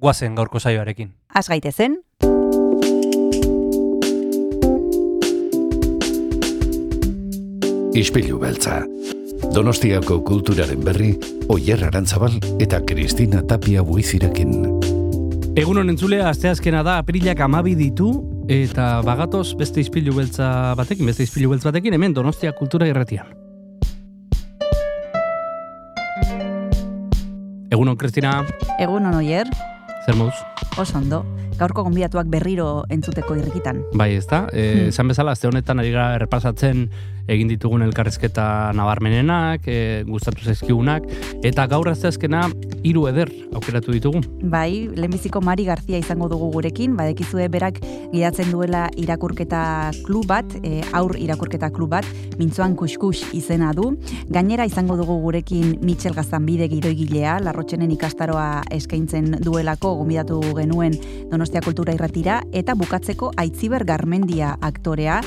guazen gaurko saioarekin. Az gaitezen, Ispilu beltza. Donostiako kulturaren berri, Oyer Arantzabal eta Kristina Tapia buizirekin. Egun honen entzulea, asteazkena da, aprilak amabi ditu, eta bagatoz beste izpilu beltza batekin, beste izpilu beltza batekin, hemen Donostia kultura irratian. Egunon, Kristina, egun onoier, zer moduz? oso ondo, gaurko gonbidatuak berriro entzuteko irrikitan. Bai, ez da. E, Hmm. Esan bezala, azte honetan ari gara errepasatzen egin ditugun elkarrezketa nabarmenenak, e, gustatu zaizkigunak, eta gaur azteazkena hiru eder aukeratu ditugu. Bai, lehenbiziko Mari Garzia izango dugu gurekin, badekizue berak gidatzen duela irakurketa klub bat, e, aur irakurketa klub bat, mintzoan kuskus izena du. Gainera izango dugu gurekin Mitxel Gaztanbide gidoigilea, larrotxenen ikastaroa eskaintzen duelako gombidatu genuen Donostia Kultura Irratira, eta bukatzeko Aitziber Garmendia aktorea,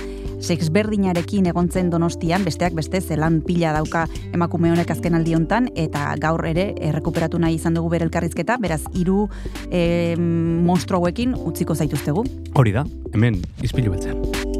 sexberdinarekin egontzen donostian, besteak beste zelan pila dauka emakume honek azken aldi hontan, eta gaur ere errekuperatu nahi izan dugu bere elkarrizketa, beraz hiru e, monstro hauekin utziko zaituztegu. Hori da, hemen izpilu beltzean.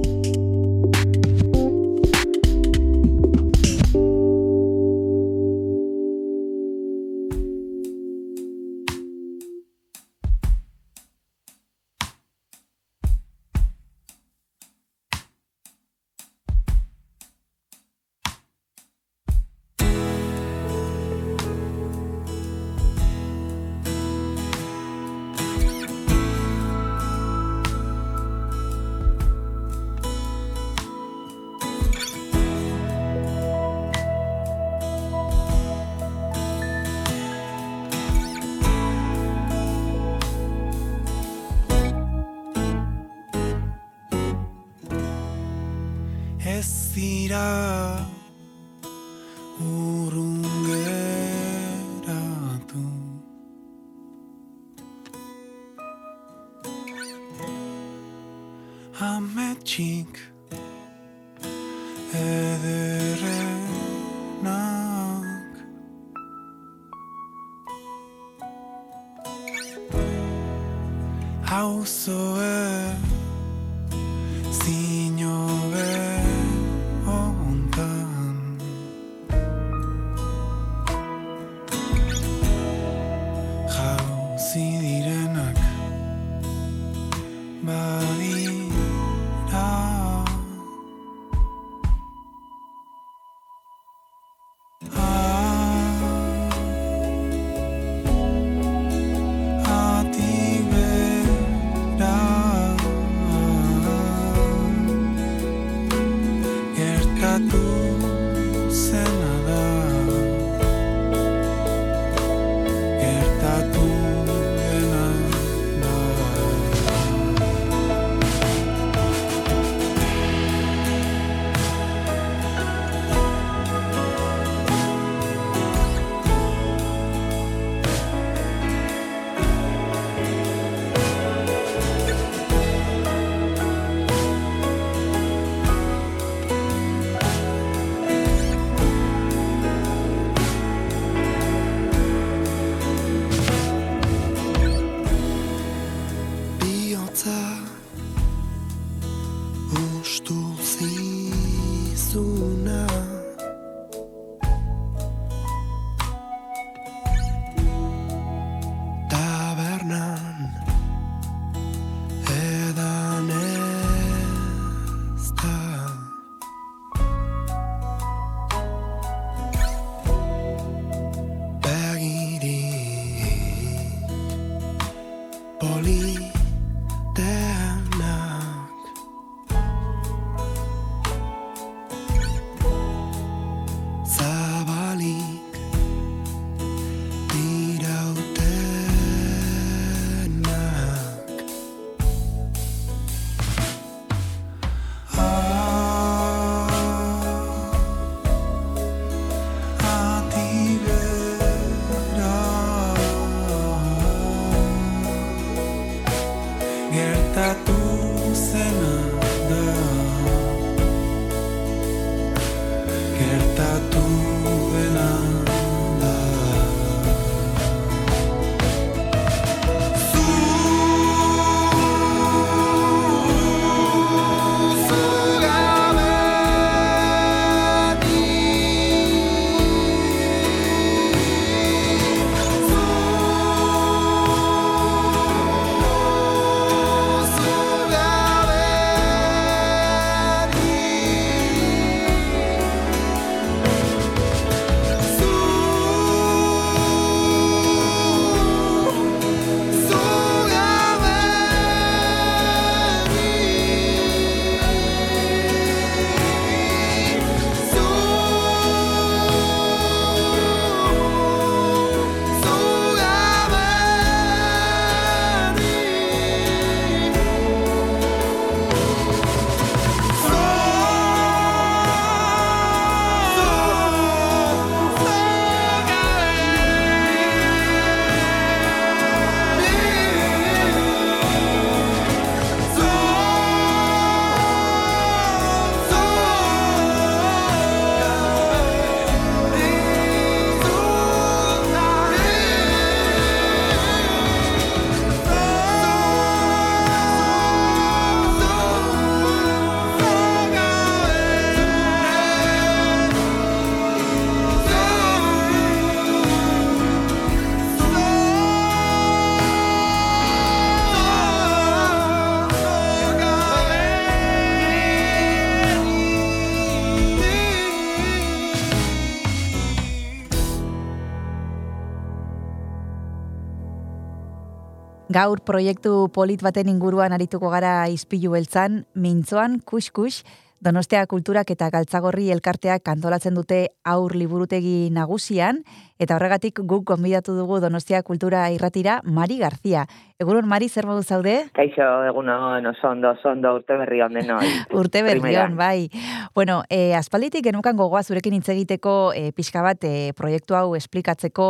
Gaur proiektu polit baten inguruan arituko gara izpilu beltzan, mintzoan kuskus, Donostia Kulturak eta Galtzagorri elkarteak kantolatzen dute aur liburutegi nagusian, eta horregatik guk konbidatu dugu Donostia Kultura irratira Mari Garzia. Egunon, Mari, zer modu zaude? Kaixo, egunon, oso ondo, oso ondo, urte berri on denoi. Urte berri on, bai. Bueno, e, aspalditik genukan gogoa zurekin hitz egiteko e, pixka bat e, proiektu hau esplikatzeko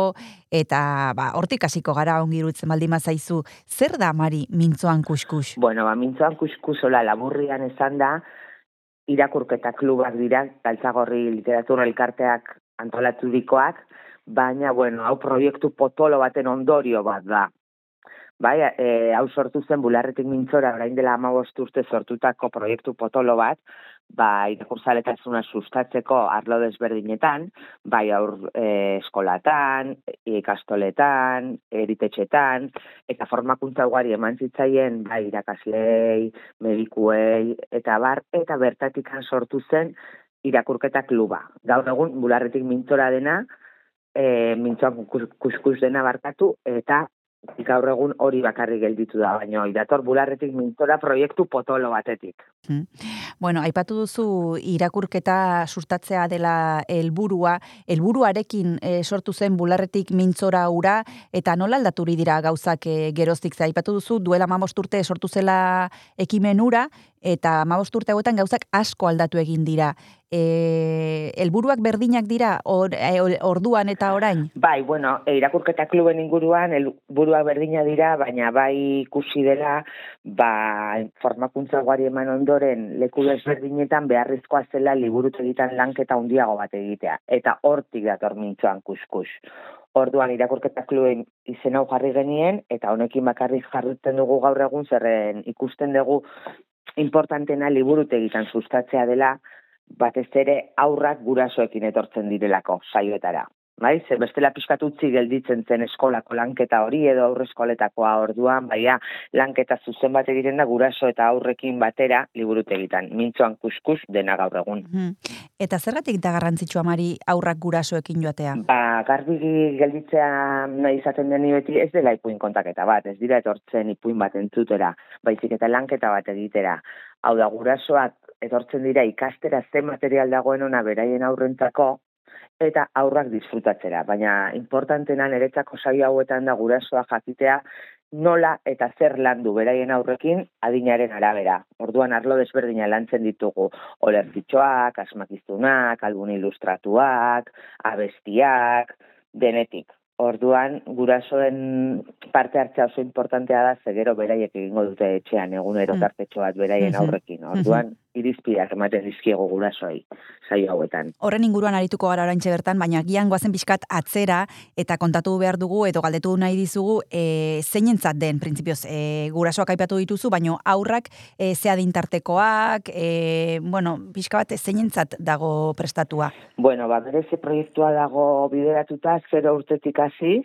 eta ba, hortik hasiko gara ongi iruditzen baldin bazaizu. Zer da, Mari, mintzoan kuskus? Bueno, ba, mintzoan kuskusola laburrian esan da, irakurketa klubak dira, galtzagorri literatura elkarteak antolaturikoak, baina, bueno, hau proiektu potolo baten ondorio bat da. Bai, e, hau sortu zen bularretik mintzora, orain dela amabost urte sortutako proiektu potolo bat, ba, irakurzaletasuna sustatzeko arlo desberdinetan, bai aur e, eskolatan, ikastoletan, eritetxetan, eta formakuntza ugari eman zitzaien, bai, irakaslei, medikuei, eta bar, eta bertatik sortu zen irakurketa kluba. Gaur egun, bularretik mintzora dena, e, mintzoan kus- kuskus dena barkatu, eta gaur egun hori bakarrik gelditu da, baina dator bularretik mintzora proiektu potolo batetik. Bueno, aipatu duzu irakurketa sustatzea dela helburua, helburuarekin e, sortu zen bularretik mintzora ura, eta nola aldaturi dira gauzak e, geroztik, ze aipatu duzu duela mamost urte sortu zela ekimen ura, eta mamost urte hauetan gauzak asko aldatu egin dira. E, helburuak berdinak dira or, e, orduan eta orain? Bai, bueno, irakurketa kluben inguruan helburuak berdina dira, baina bai ikusi dela, ba, formakuntza ugari eman ondoren leku desberdinetan beharrezkoa zela liburutegitan lanketa handiago bat egitea. Eta hortik dator mintzoan kuskus. Orduan irakurketa kluben izen hau jarri genien, eta honekin bakarrik jarritzen dugu gaur egun, zerren ikusten dugu importantena liburutegitan sustatzea dela, batez ere aurrak gurasoekin etortzen direlako saioetara. Bai, ze bestela pixkat utzi gelditzen zen eskolako lanketa hori edo aurreskoletakoa orduan, baina lanketa zuzen bat egiten da guraso eta aurrekin batera liburutegitan. Mintzoan kuskus dena gaur egun. Mhm. Eta zergatik da garrantzitsua mari aurrak gurasoekin joatea? Ba, garbi gelditzea nahi izaten deni beti ez dela ipuin kontaketa bat, ez dira etortzen ipuin bat entzutera, baizik eta lanketa bat egitera. Hau da, gurasoak etortzen dira ikastera ze material dagoen ona beraien aurrentzako, eta aurrak disfrutatzera. Baina importantena niretzako saio hauetan da gurasoa jakitea nola eta zer landu beraien aurrekin adinaren arabera. Orduan arlo desberdina lantzen ditugu olertitxoak, asmakizunak, albun ilustratuak, abestiak, denetik. Orduan, gurasoen parte hartzea oso importantea da, zegero beraiek egingo dute etxean, egunero Mm. tartetxo bat beraien Mhm. aurrekin. Orduan, irizpideak ematen dizkiego gurasoei, saio hauetan. Horren inguruan arituko gara oraintxe bertan, baina gian goazen pixkat atzera eta kontatu behar dugu edo galdetu nahi dizugu e, zeinentzat den, printzipioz, e, gurasoak aipatu dituzu, baina aurrak e, ze adintartekoak, e, bueno, pixka bat zeinentzat dago prestatua. Bueno, ba, berezi proiektua dago bideratuta, zero urtetik hasi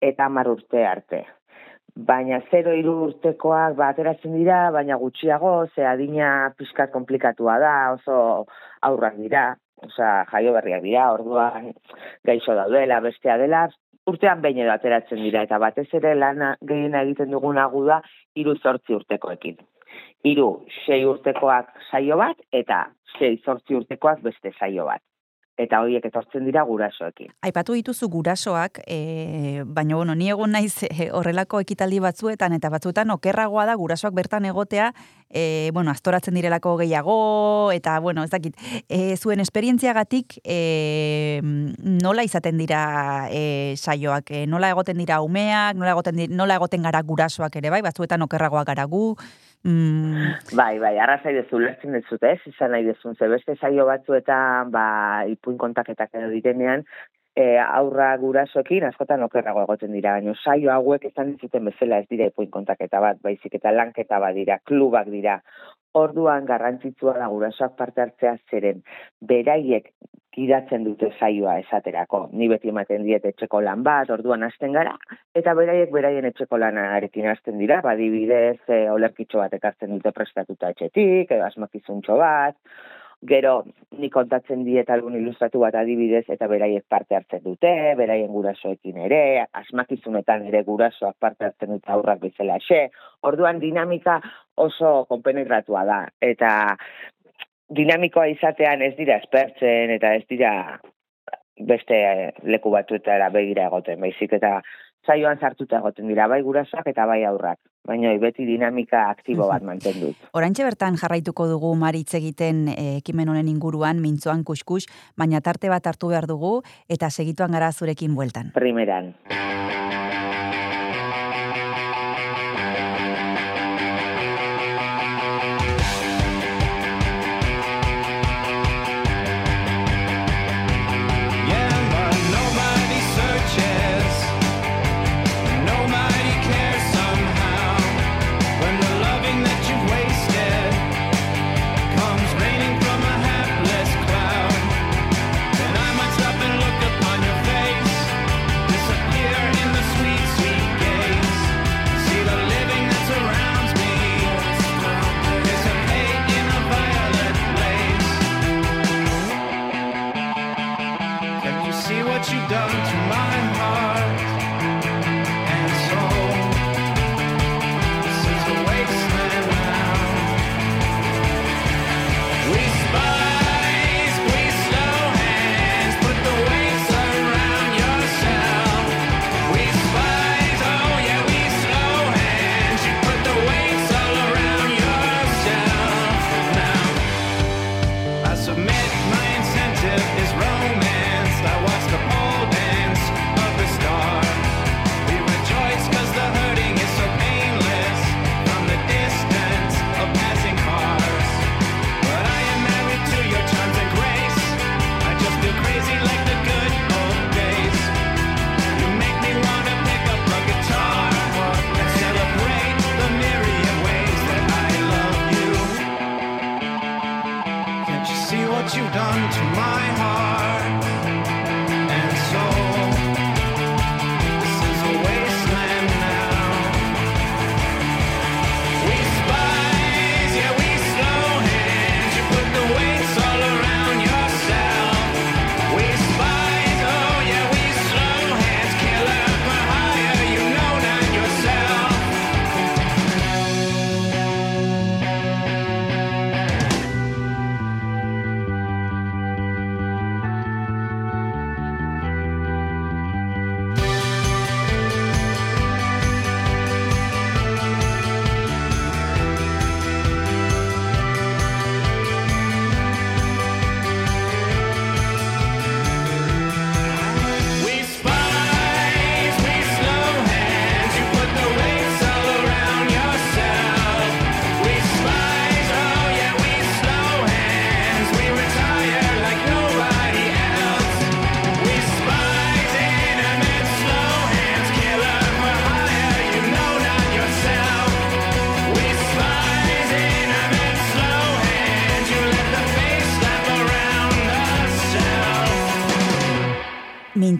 eta hamar urte arte. Baina zero hiru urtekoak ba, ateratzen dira, baina gutxiago, ze adina pixkat komplikatua da, oso aurrak dira, osea, jaio berriak dira, orduan gaixo daudela, bestea dela, urtean behin edo ateratzen dira, eta batez ere lana gehiena egiten duguna gu da, hiru zortzi urtekoekin. Hiru, sei urtekoak saio bat, eta sei zortzi urtekoak beste saio bat eta horiek etortzen dira gurasoekin. Aipatu dituzu gurasoak, e, baina bueno, ni egon naiz e, horrelako ekitaldi batzuetan eta batzuetan okerragoa da gurasoak bertan egotea, e, bueno, astoratzen direlako gehiago eta bueno, ez dakit, e, zuen esperientziagatik e, nola izaten dira e, saioak, e, nola egoten dira umeak, nola egoten di- nola egoten gara gurasoak ere bai, batzuetan okerragoak gara gu. Mm, Bai, bai, arrazai dezu, lertzen dezut, ez, izan nahi dezun, ze beste saio batzuetan, ba, ipuin kontaketak edo direnean, e, aurra gurasoekin askotan okerrago egoten dira, baina saio hauek izan dizuten bezala ez dira ipuin kontaketa bat, baizik eta lanketa bat dira, klubak dira. Orduan garrantzitsua da gurasoak parte hartzea zeren, beraiek gidatzen dute saioa esaterako. Ni beti ematen diet etxeko lan bat, orduan hasten gara, eta beraiek beraien etxeko lanarekin hasten dira, badibidez, e, olerkitxo bat ekartzen dute prestatuta etxetik, edo asmakizuntxo bat, Gero, ni kontatzen diet algun ilustratu bat adibidez, eta beraiek parte hartzen dute, beraien gurasoekin ere, asmakizunetan ere gurasoak parte hartzen dute aurrak bezala xe. Orduan dinamika oso konpenetratua da, eta dinamikoa izatean ez dira espertzen, eta ez dira beste leku batuetara begira egoten, baizik eta saioan sartuta egoten dira, bai gurasoak eta bai aurrak. Baina beti dinamika aktibo bat mantendut. Orantxe bertan jarraituko dugu maritz egiten eh, ekimen honen inguruan, mintzoan kuskus, baina tarte bat hartu behar dugu eta segituan gara zurekin bueltan. Primeran.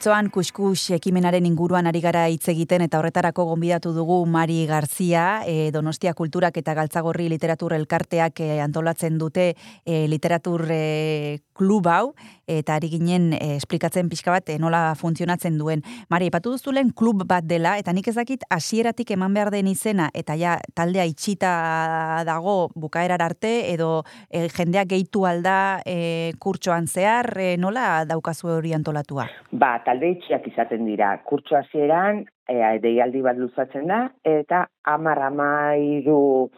Mintzoan kuskus ekimenaren inguruan ari gara hitz egiten eta horretarako gonbidatu dugu Mari Garzia, e, Donostia Kulturak eta Galtzagorri Literatur Elkarteak e, antolatzen dute e, literatur e, klub hau eta ari ginen e, esplikatzen pixka bat e, nola funtzionatzen duen. Mari, epatu duzulen klub bat dela eta nik ez dakit hasieratik eman behar den izena eta ja taldea itxita dago bukaerar arte edo e, jendeak gehitu alda e, kurtsoan zehar e, nola daukazu hori antolatua? Ba, talde itxiak izaten dira. Kurtso hasieran e, deialdi bat luzatzen da, eta amar amairu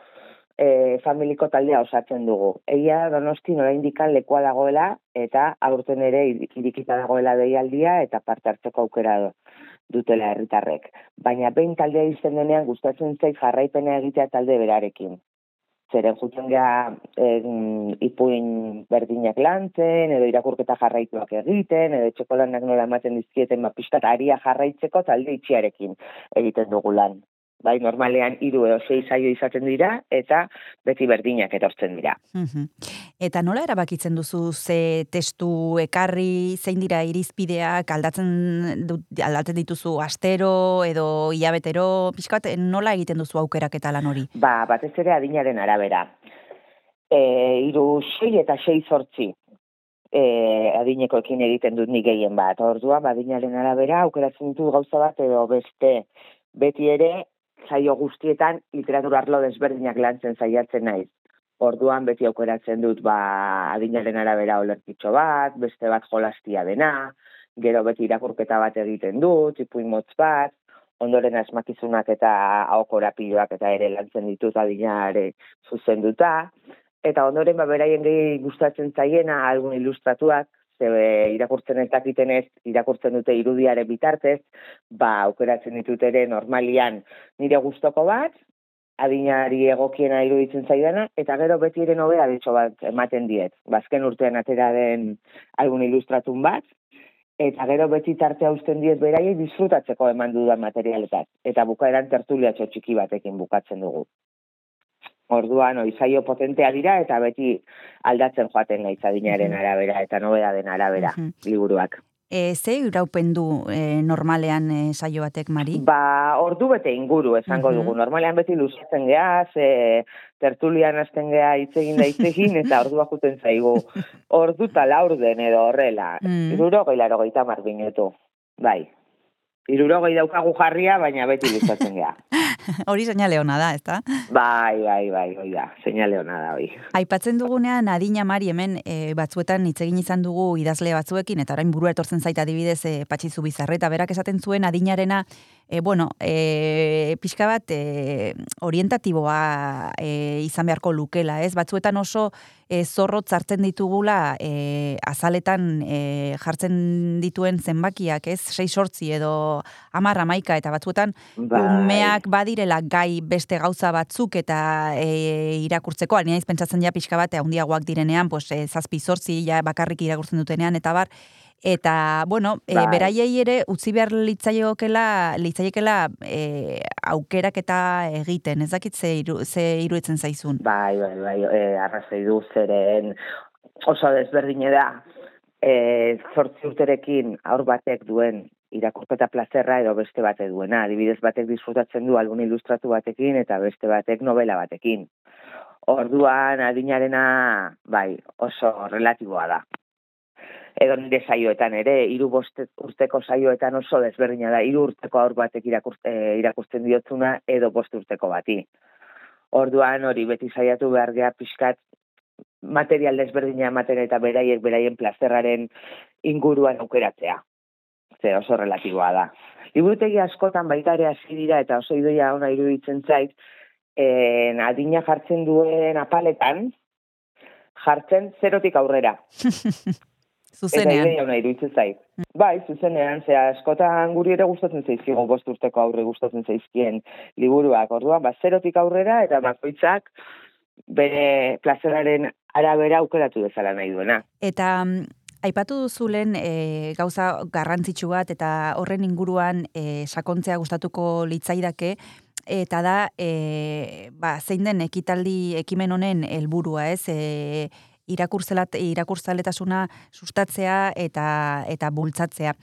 e, familiko taldea osatzen dugu. Egia donosti nola indikan lekua dagoela, eta aurten ere ir- irikita dagoela deialdia, eta parte hartzeko aukera dutela herritarrek. Baina behin taldea izten denean gustatzen zait jarraipena egitea talde berarekin. Zeren juten geha em, ipuin berdinak lantzen, edo irakurketa jarraituak egiten, edo etxeko lanak nola ematen dizkieten, ba, pixkat aria jarraitzeko talde itxiarekin egiten dugu lan. Bai, normalean hiru edo sei saio izaten dira, eta beti berdinak etortzen dira. Eta nola erabakitzen duzu ze testu ekarri, zein dira irizpideak, aldatzen, aldatzen dituzu astero edo hilabetero, pixkat, nola egiten duzu aukerak eta lan hori? Ba, batez ere adinaren arabera. e, iru sei eta sei zortzi e, adinekoekin egiten dut nik gehien bat. Orduan, badinaren arabera, aukeratzen dut gauza bat edo beste. Beti ere, saio guztietan literatura arlo desberdinak lantzen saiatzen naiz. Orduan beti aukeratzen dut ba adinaren arabera olerkitxo bat, beste bat jolastia dena, gero beti irakurketa bat egiten dut, ipuin motz bat, ondoren asmakizunak eta ahokorapiloak eta ere lantzen ditut adinare zuzenduta, eta ondoren ba beraien gehi gustatzen zaiena algun ilustratuak, ze irakurtzen ez dakitenez, irakurtzen dute irudiare bitartez, ba aukeratzen ditut ere normalian nire gustoko bat, adinari egokiena iruditzen zaidana, eta gero beti ere nobea ditxo bat ematen diet. Bazken urtean atera den algun ilustratun bat, eta gero beti tartea uzten diet beraiei disfrutatzeko eman dudan materialetat. Eta bukaeran tertuliatxo txiki batekin bukatzen dugu. Orduan, oi, saio potentea dira eta beti aldatzen joaten gaitz adinaren Mhm. arabera eta nobea den arabera Mhm. liburuak. E, ze iraupen du e, normalean e, saio batek, Mari? Ba, ordu bete inguru esango Mhm. dugu. Normalean beti luzatzen geha, ze tertulian hasten geha hitz egin da hitz egin, eta ordua juten zaigu. Ordu laurden edo horrela. Mm. Irurogei laro gehieta marbinetu. Bai. Irurogei daukagu jarria, baina beti luzatzen geha. Hori seinale ona da, ezta? bai, bai, bai, hoi da. Seinale hona da, hoi. Aipatzen dugunean adina Mari hemen e, batzuetan hitz egin izan dugu idazle batzuekin eta orain burua etortzen zait adibidez e, Patxizu Bizarreta berak esaten zuen adinarena e, bueno, e, pixka bat e, orientatiboa e, izan beharko lukela, ez? Batzuetan oso e, zorrotz hartzen ditugula e, azaletan e, jartzen dituen zenbakiak, ez? 6 sortzi edo hamar hamaika eta batzuetan Bai. umeak badirela gai beste gauza batzuk eta e, irakurtzeko, naiz pentsatzen ja pixka bat, handiagoak direnean, pues, e, zazpi zortzi ja bakarrik irakurtzen dutenean, eta bar, eta, bueno, e, Bai. beraiei ere utzi behar litzaiokela, litzaiekela e, aukerak eta egiten, ez dakit ze, iru, ze iruditzen zaizun. Bai, bai, bai, e, arrazoi du zeren oso desberdine da. E, zortzi urterekin aur batek duen irakurketa plazerra edo beste batek duena. Adibidez batek disfrutatzen du algun ilustratu batekin eta beste batek novela batekin. Orduan adinarena, bai, oso relatiboa da. Edo nire saioetan ere, hiru bost urteko saioetan oso desberdina da, hiru urteko aur batek irakurte, eh, irakurtzen diotzuna edo bost urteko bati. Orduan hori beti saiatu behar gea pixkat material desberdina ematen eta beraiek beraien plazerraren inguruan aukeratzea. Ze oso relatiboa da. Liburutegi askotan baita ere hasi dira eta oso idoia ona iruditzen zait, en, adina jartzen duen apaletan, jartzen zerotik aurrera. Eta Zuzenean. ideia ona iruditzen zait. Bai, zuzenean, ze askotan guri ere gustatzen zaizkigu bost urteko aurre gustatzen zaizkien liburuak. Orduan, ba, zerotik aurrera eta bakoitzak bere plazeraren arabera aukeratu dezala nahi duena. Eta mm, aipatu duzu lehen e, gauza garrantzitsu bat eta horren inguruan e, sakontzea gustatuko litzaidake eta da e, ba, zein den ekitaldi ekimen honen helburua, ez? E, irakurtzelat irakurtzaletasuna sustatzea eta eta bultzatzea.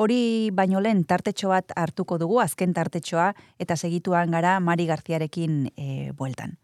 Hori baino lehen tartetxo bat hartuko dugu, azken tartetxoa, eta segituan gara Mari Garziarekin e, bueltan.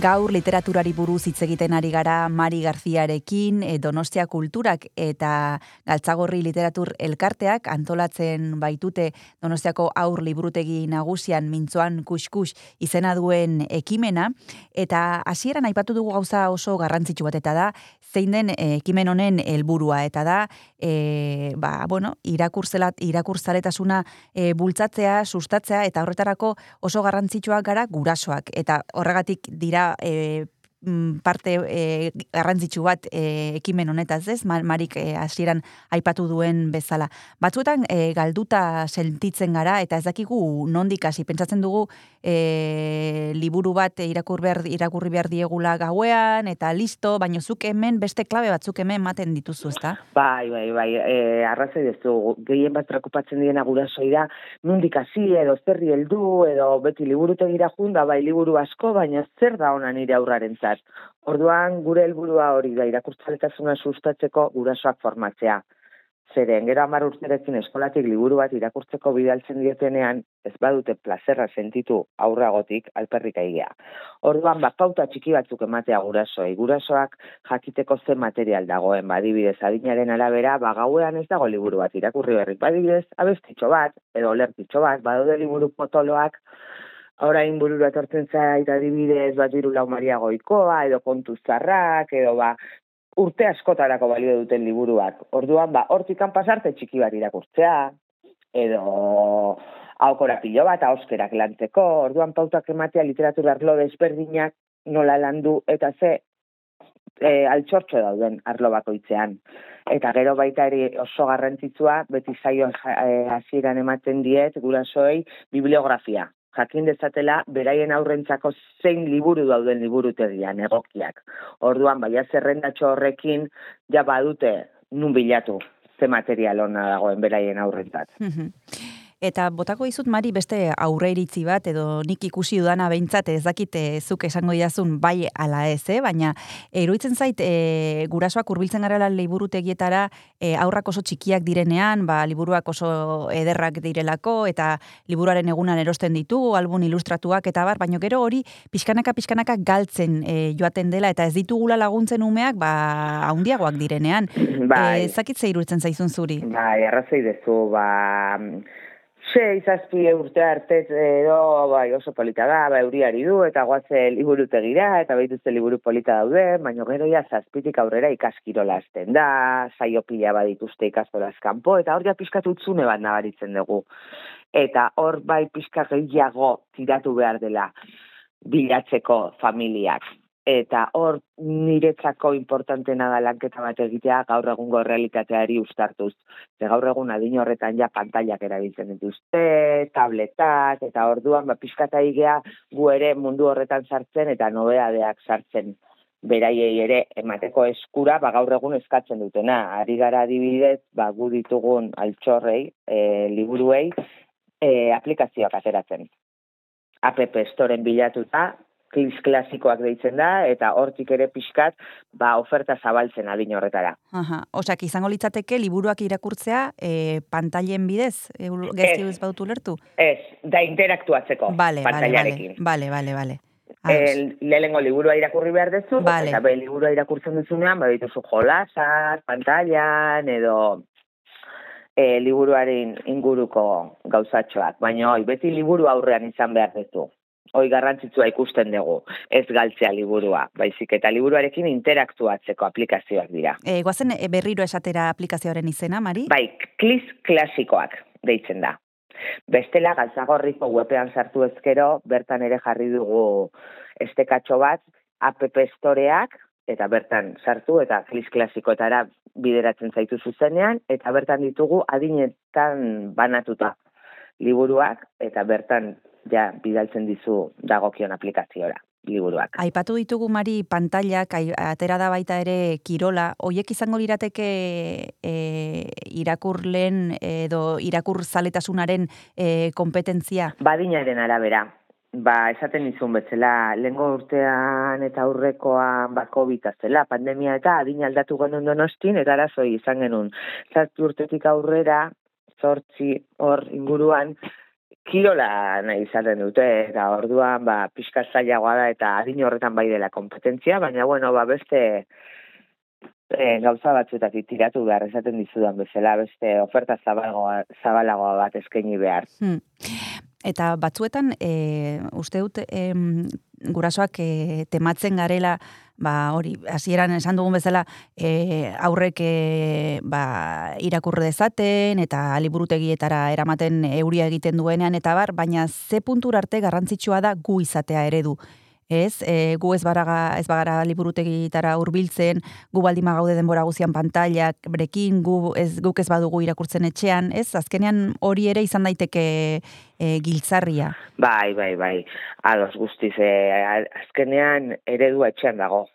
Gaur literaturari buruz hitz egiten ari gara Mari Garziarekin, e, Donostia Kulturak eta Galtzagorri Literatur Elkarteak antolatzen baitute Donostiako aur liburutegi nagusian mintzoan kuskus izena duen ekimena. Eta hasieran aipatu dugu gauza oso garrantzitsu bat eta da zein den e, ekimen honen helburua. Eta da e, ba, bueno, irakurzelat irakurzaletasuna e, bultzatzea, sustatzea eta horretarako oso garrantzitsuak gara gurasoak. Eta horregatik dira e, parte e, garrantzitsu bat e, ekimen honetaz, ez? Ma- Marik e, hasieran aipatu duen bezala. Batzuetan e, galduta sentitzen gara eta ez dakigu nondik hasi pentsatzen dugu e, liburu bat irakur behar, irakurri behar diegula gauean eta listo, baino zuk hemen beste klabe batzuk hemen ematen dituzu, ezta? Bai, bai, bai, e, arrazoi dezu, gehien bat preokupatzen diena gurasoi da, nundik hasi edo zerri heldu edo beti liburutegira junda, bai liburu asko, baina zer da ona nire aurrarentzat. Orduan gure helburua hori da irakurtzaletasuna sustatzeko gurasoak formatzea. Zeren, gero hamar urterekin eskolatik liburu bat irakurtzeko bidaltzen dietenean, ez badute plazerra sentitu aurragotik alperrik aigea. Orduan, ba, pauta txiki batzuk ematea gurasoei. Gurasoak jakiteko ze material dagoen, badibidez, adinaren arabera, ba, gauean ez dago liburu bat irakurri berrik. Badibidez, abestitxo bat, edo olertitxo bat, badaude liburu potoloak, orain burura etortzen zait adibidez bat diru lau Goikoa, edo kontu zarrak, edo ba, urte askotarako balio duten liburuak. Orduan, ba, hortikan pasarte txiki bat irakurtzea, edo aukora pilo bat, auskerak lantzeko, orduan pautak ematea literatura arlo desberdinak nola landu eta ze e, altxortxo dauden arlo bakoitzean. Eta gero baita ere oso garrantzitsua, beti zaio eh, hasieran ematen diet, gurasoei, bibliografia. Jakin dezatela, beraien aurrentzako zein liburu dauden liburutegian, egokiak. Orduan, baia zerrendatxo horrekin, ja badute nun bilatu ze material ona dagoen beraien aurrentzat. Eta botako dizut Mari beste aurre iritzi bat edo nik ikusi dudana behintzat ez dakit eh, zuk esango didazun bai ala ez, eh? baina iruditzen zait e, gurasoak hurbiltzen garela liburutegietara e, aurrak oso txikiak direnean, ba, liburuak oso ederrak direlako eta liburuaren egunan erosten ditugu, album ilustratuak eta bar, baina gero hori pixkanaka pixkanaka galtzen e, joaten dela eta ez ditugula laguntzen umeak ba, haundiagoak direnean. Bai. E, zakit ze iruditzen zaizun zuri? Bai, arrazoi dezu, ba, sei, zazpi urte arte edo bai, oso polita da, ba, euriari du, eta guaze liburutegira, eta behituzte liburu polita daude, baina gero ja zazpitik aurrera ikaskirola hasten da, saio pila badituzte ikastolaz kanpo, eta hor ja pixkat utzune bat nabaritzen dugu. Eta hor bai pixka gehiago tiratu behar dela bilatzeko familiak. Eta hor niretzako importantena da lanketa bat egitea gaur egungo realitateari ustartuz. Ze gaur egun adin horretan ja pantailak erabiltzen dituzte, tabletak, eta orduan ba, pixkata igea gu ere mundu horretan sartzen eta nobeadeak sartzen beraiei ere emateko eskura ba, gaur egun eskatzen dutena. Ari gara adibidez, ba, gu ditugun altxorrei, e, liburuei, e, aplikazioak ateratzen. App Storen bilatuta, klis klasikoak deitzen da, eta hortik ere pixkat, ba, oferta zabaltzen adin horretara. Aha, osak izango litzateke liburuak irakurtzea e, pantailen bidez, e, gezti ez badutu lertu? Ez, da interaktuatzeko bale, pantailarekin. bale, bale. Ados. El, lehenengo liburua irakurri behar duzu, Bale. eta be, liburua irakurtzen duzunean, ba, dituzu jolasak, pantailan, edo e, liburuaren inguruko gauzatxoak. Baina, beti liburu aurrean izan behar duzu. Hoi garrantzitsua ikusten dugu, ez galtzea liburua, baizik eta liburuarekin interaktuatzeko aplikazioak dira. E, guazen e, berriro esatera aplikazioaren izena, Mari? Bai, klis klasikoak deitzen da. Bestela galtzagorriko webean sartu ezkero, bertan ere jarri dugu estekatxo bat, app storeak, eta bertan sartu eta klis klasikoetara bideratzen zaitu zuzenean, eta bertan ditugu adinetan banatuta liburuak, eta bertan ja bidaltzen dizu dagokion aplikaziora liburuak. Aipatu ditugu Mari pantailak, ai- atera da baita ere kirola, hoiek izango lirateke e, irakurlen edo irakur zaletasunaren e, kompetentzia? Badinaren arabera, ba, esaten izun betzela, lengo urtean eta aurrekoan ba, COVID zela, pandemia eta adin aldatu genuen donostin, eta arazoi izan genuen. Zazpi urtetik aurrera, zortzi hor inguruan, kirola nahi izaten dute, eta orduan, ba, pixka zailagoa da, eta adin horretan bai dela kompetentzia, baina, bueno, ba, beste e, gauza batzuetatik tiratu behar, esaten dizudan bezala, beste oferta zabalagoa, zabalagoa bat eskaini behar. Hmm. Eta batzuetan, e, uste dut, em, gurasoak e, tematzen garela, ba, hori, hasieran esan dugun bezala, e, aurrek e, ba, irakurre dezaten, eta liburutegietara eramaten euria egiten duenean, eta bar, baina ze puntur arte garrantzitsua da gu izatea eredu. Ez, e, gu ez, baraga, ez bagara liburutegitara hurbiltzen, gu baldima gaude denbora guzian pantailak, brekin, gu ez, guk ez badugu irakurtzen etxean, ez, azkenean hori ere izan daiteke e, giltzarria. Bai, bai, bai, ados guztiz, e, azkenean eredua etxean dago.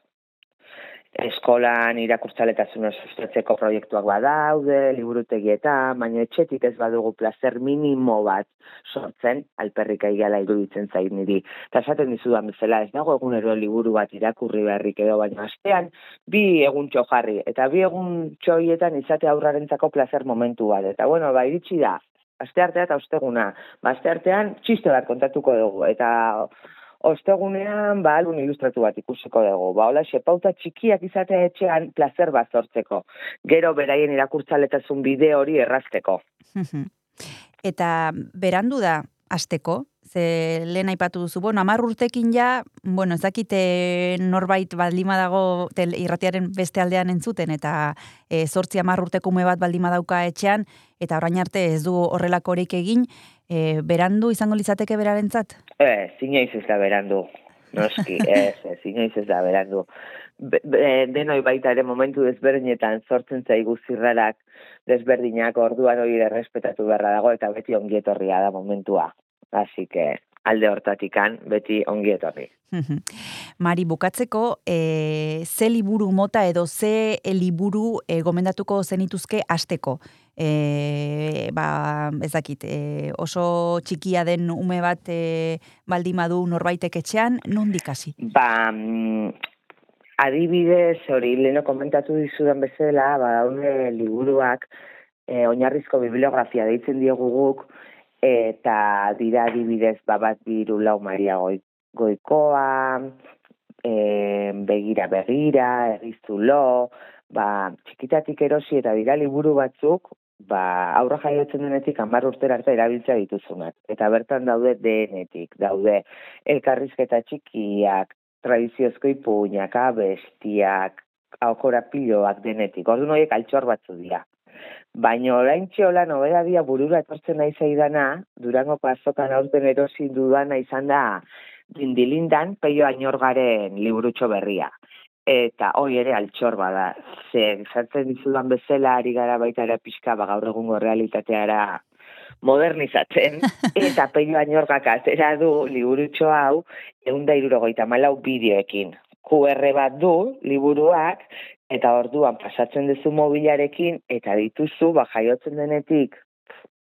Eskolan irakurtzaletasuna sustatzeko proiektuak badaude, liburutegietan, baina etxetik ez badugu placer minimo bat sortzen, alperrik aigala iruditzen zain niri. Eta esaten dizudan bezala, ez dago egunero liburu bat irakurri beharrik edo, baina astean bi egun jarri, eta bi egun txoietan izate aurrarentzako placer momentu bat. Eta bueno, ba, iritsi da, aste artea eta osteguna. Ba, aste artean txiste bat kontatuko dugu, eta ostegunean ba album ilustratu bat ikusiko dugu. Ba hola pauta txikiak izatea etxean placer bat sortzeko. Gero beraien irakurtzaletasun bide hori errazteko. Eta berandu da asteko, ze lehen aipatu duzu, bueno, amar urtekin ja, bueno, ez dakite norbait baldima dago tel, irratiaren beste aldean entzuten, eta e, sortzi amar urtekume bat baldima dauka etxean, eta orain arte ez du horrelakorik egin, e, berandu izango litzateke berarentzat? Ez, inoiz ez da berandu. Noski, ez, ez, inoiz ez da berandu. Be, be, denoi baita ere momentu desberdinetan sortzen zaigu zirrarak desberdinak orduan hori errespetatu beharra dago eta beti ongietorria da momentua. Así que alde hortatikan beti ongietorri. Mari, bukatzeko, e, ze liburu mota edo ze liburu e, gomendatuko zenituzke asteko? E, ba, ez dakit, e, oso txikia den ume bat e, baldimadu norbaitek etxean, nondik hasi? Ba, mm, adibidez, hori leheno komentatu dizudan bezala, ba, daude liburuak, e, oinarrizko bibliografia deitzen diogu guk, eta dira adibidez ba, bat biru lau Maria goi, goikoa, e, begira begira, errizulo, ba, txikitatik erosi eta dira liburu batzuk, ba, aurra jaiotzen denetik hamar urtera arte erabiltzea dituzunak. Eta bertan daude denetik, daude elkarrizketa txikiak, tradiziozko ipuinak, abestiak, aukorapiloak denetik. Ordu noiek altxor batzu dira. Baina orain txola nobedadia burura etortzen nahi zaidana, Durangoko azokan aurten erosi dudana izan da dindilindan peio ainorgaren liburutxo berria. Eta hoi ere altxor bada. Ze, zartzen dizudan bezala ari gara baita ere pixka, ba, gaur egungo realitateara modernizatzen, eta peio ainorgak atera du liburutxo hau, eunda irurogeita malau bideoekin. QR bat du, liburuak, eta orduan pasatzen duzu mobilarekin, eta dituzu, ba, jaiotzen denetik,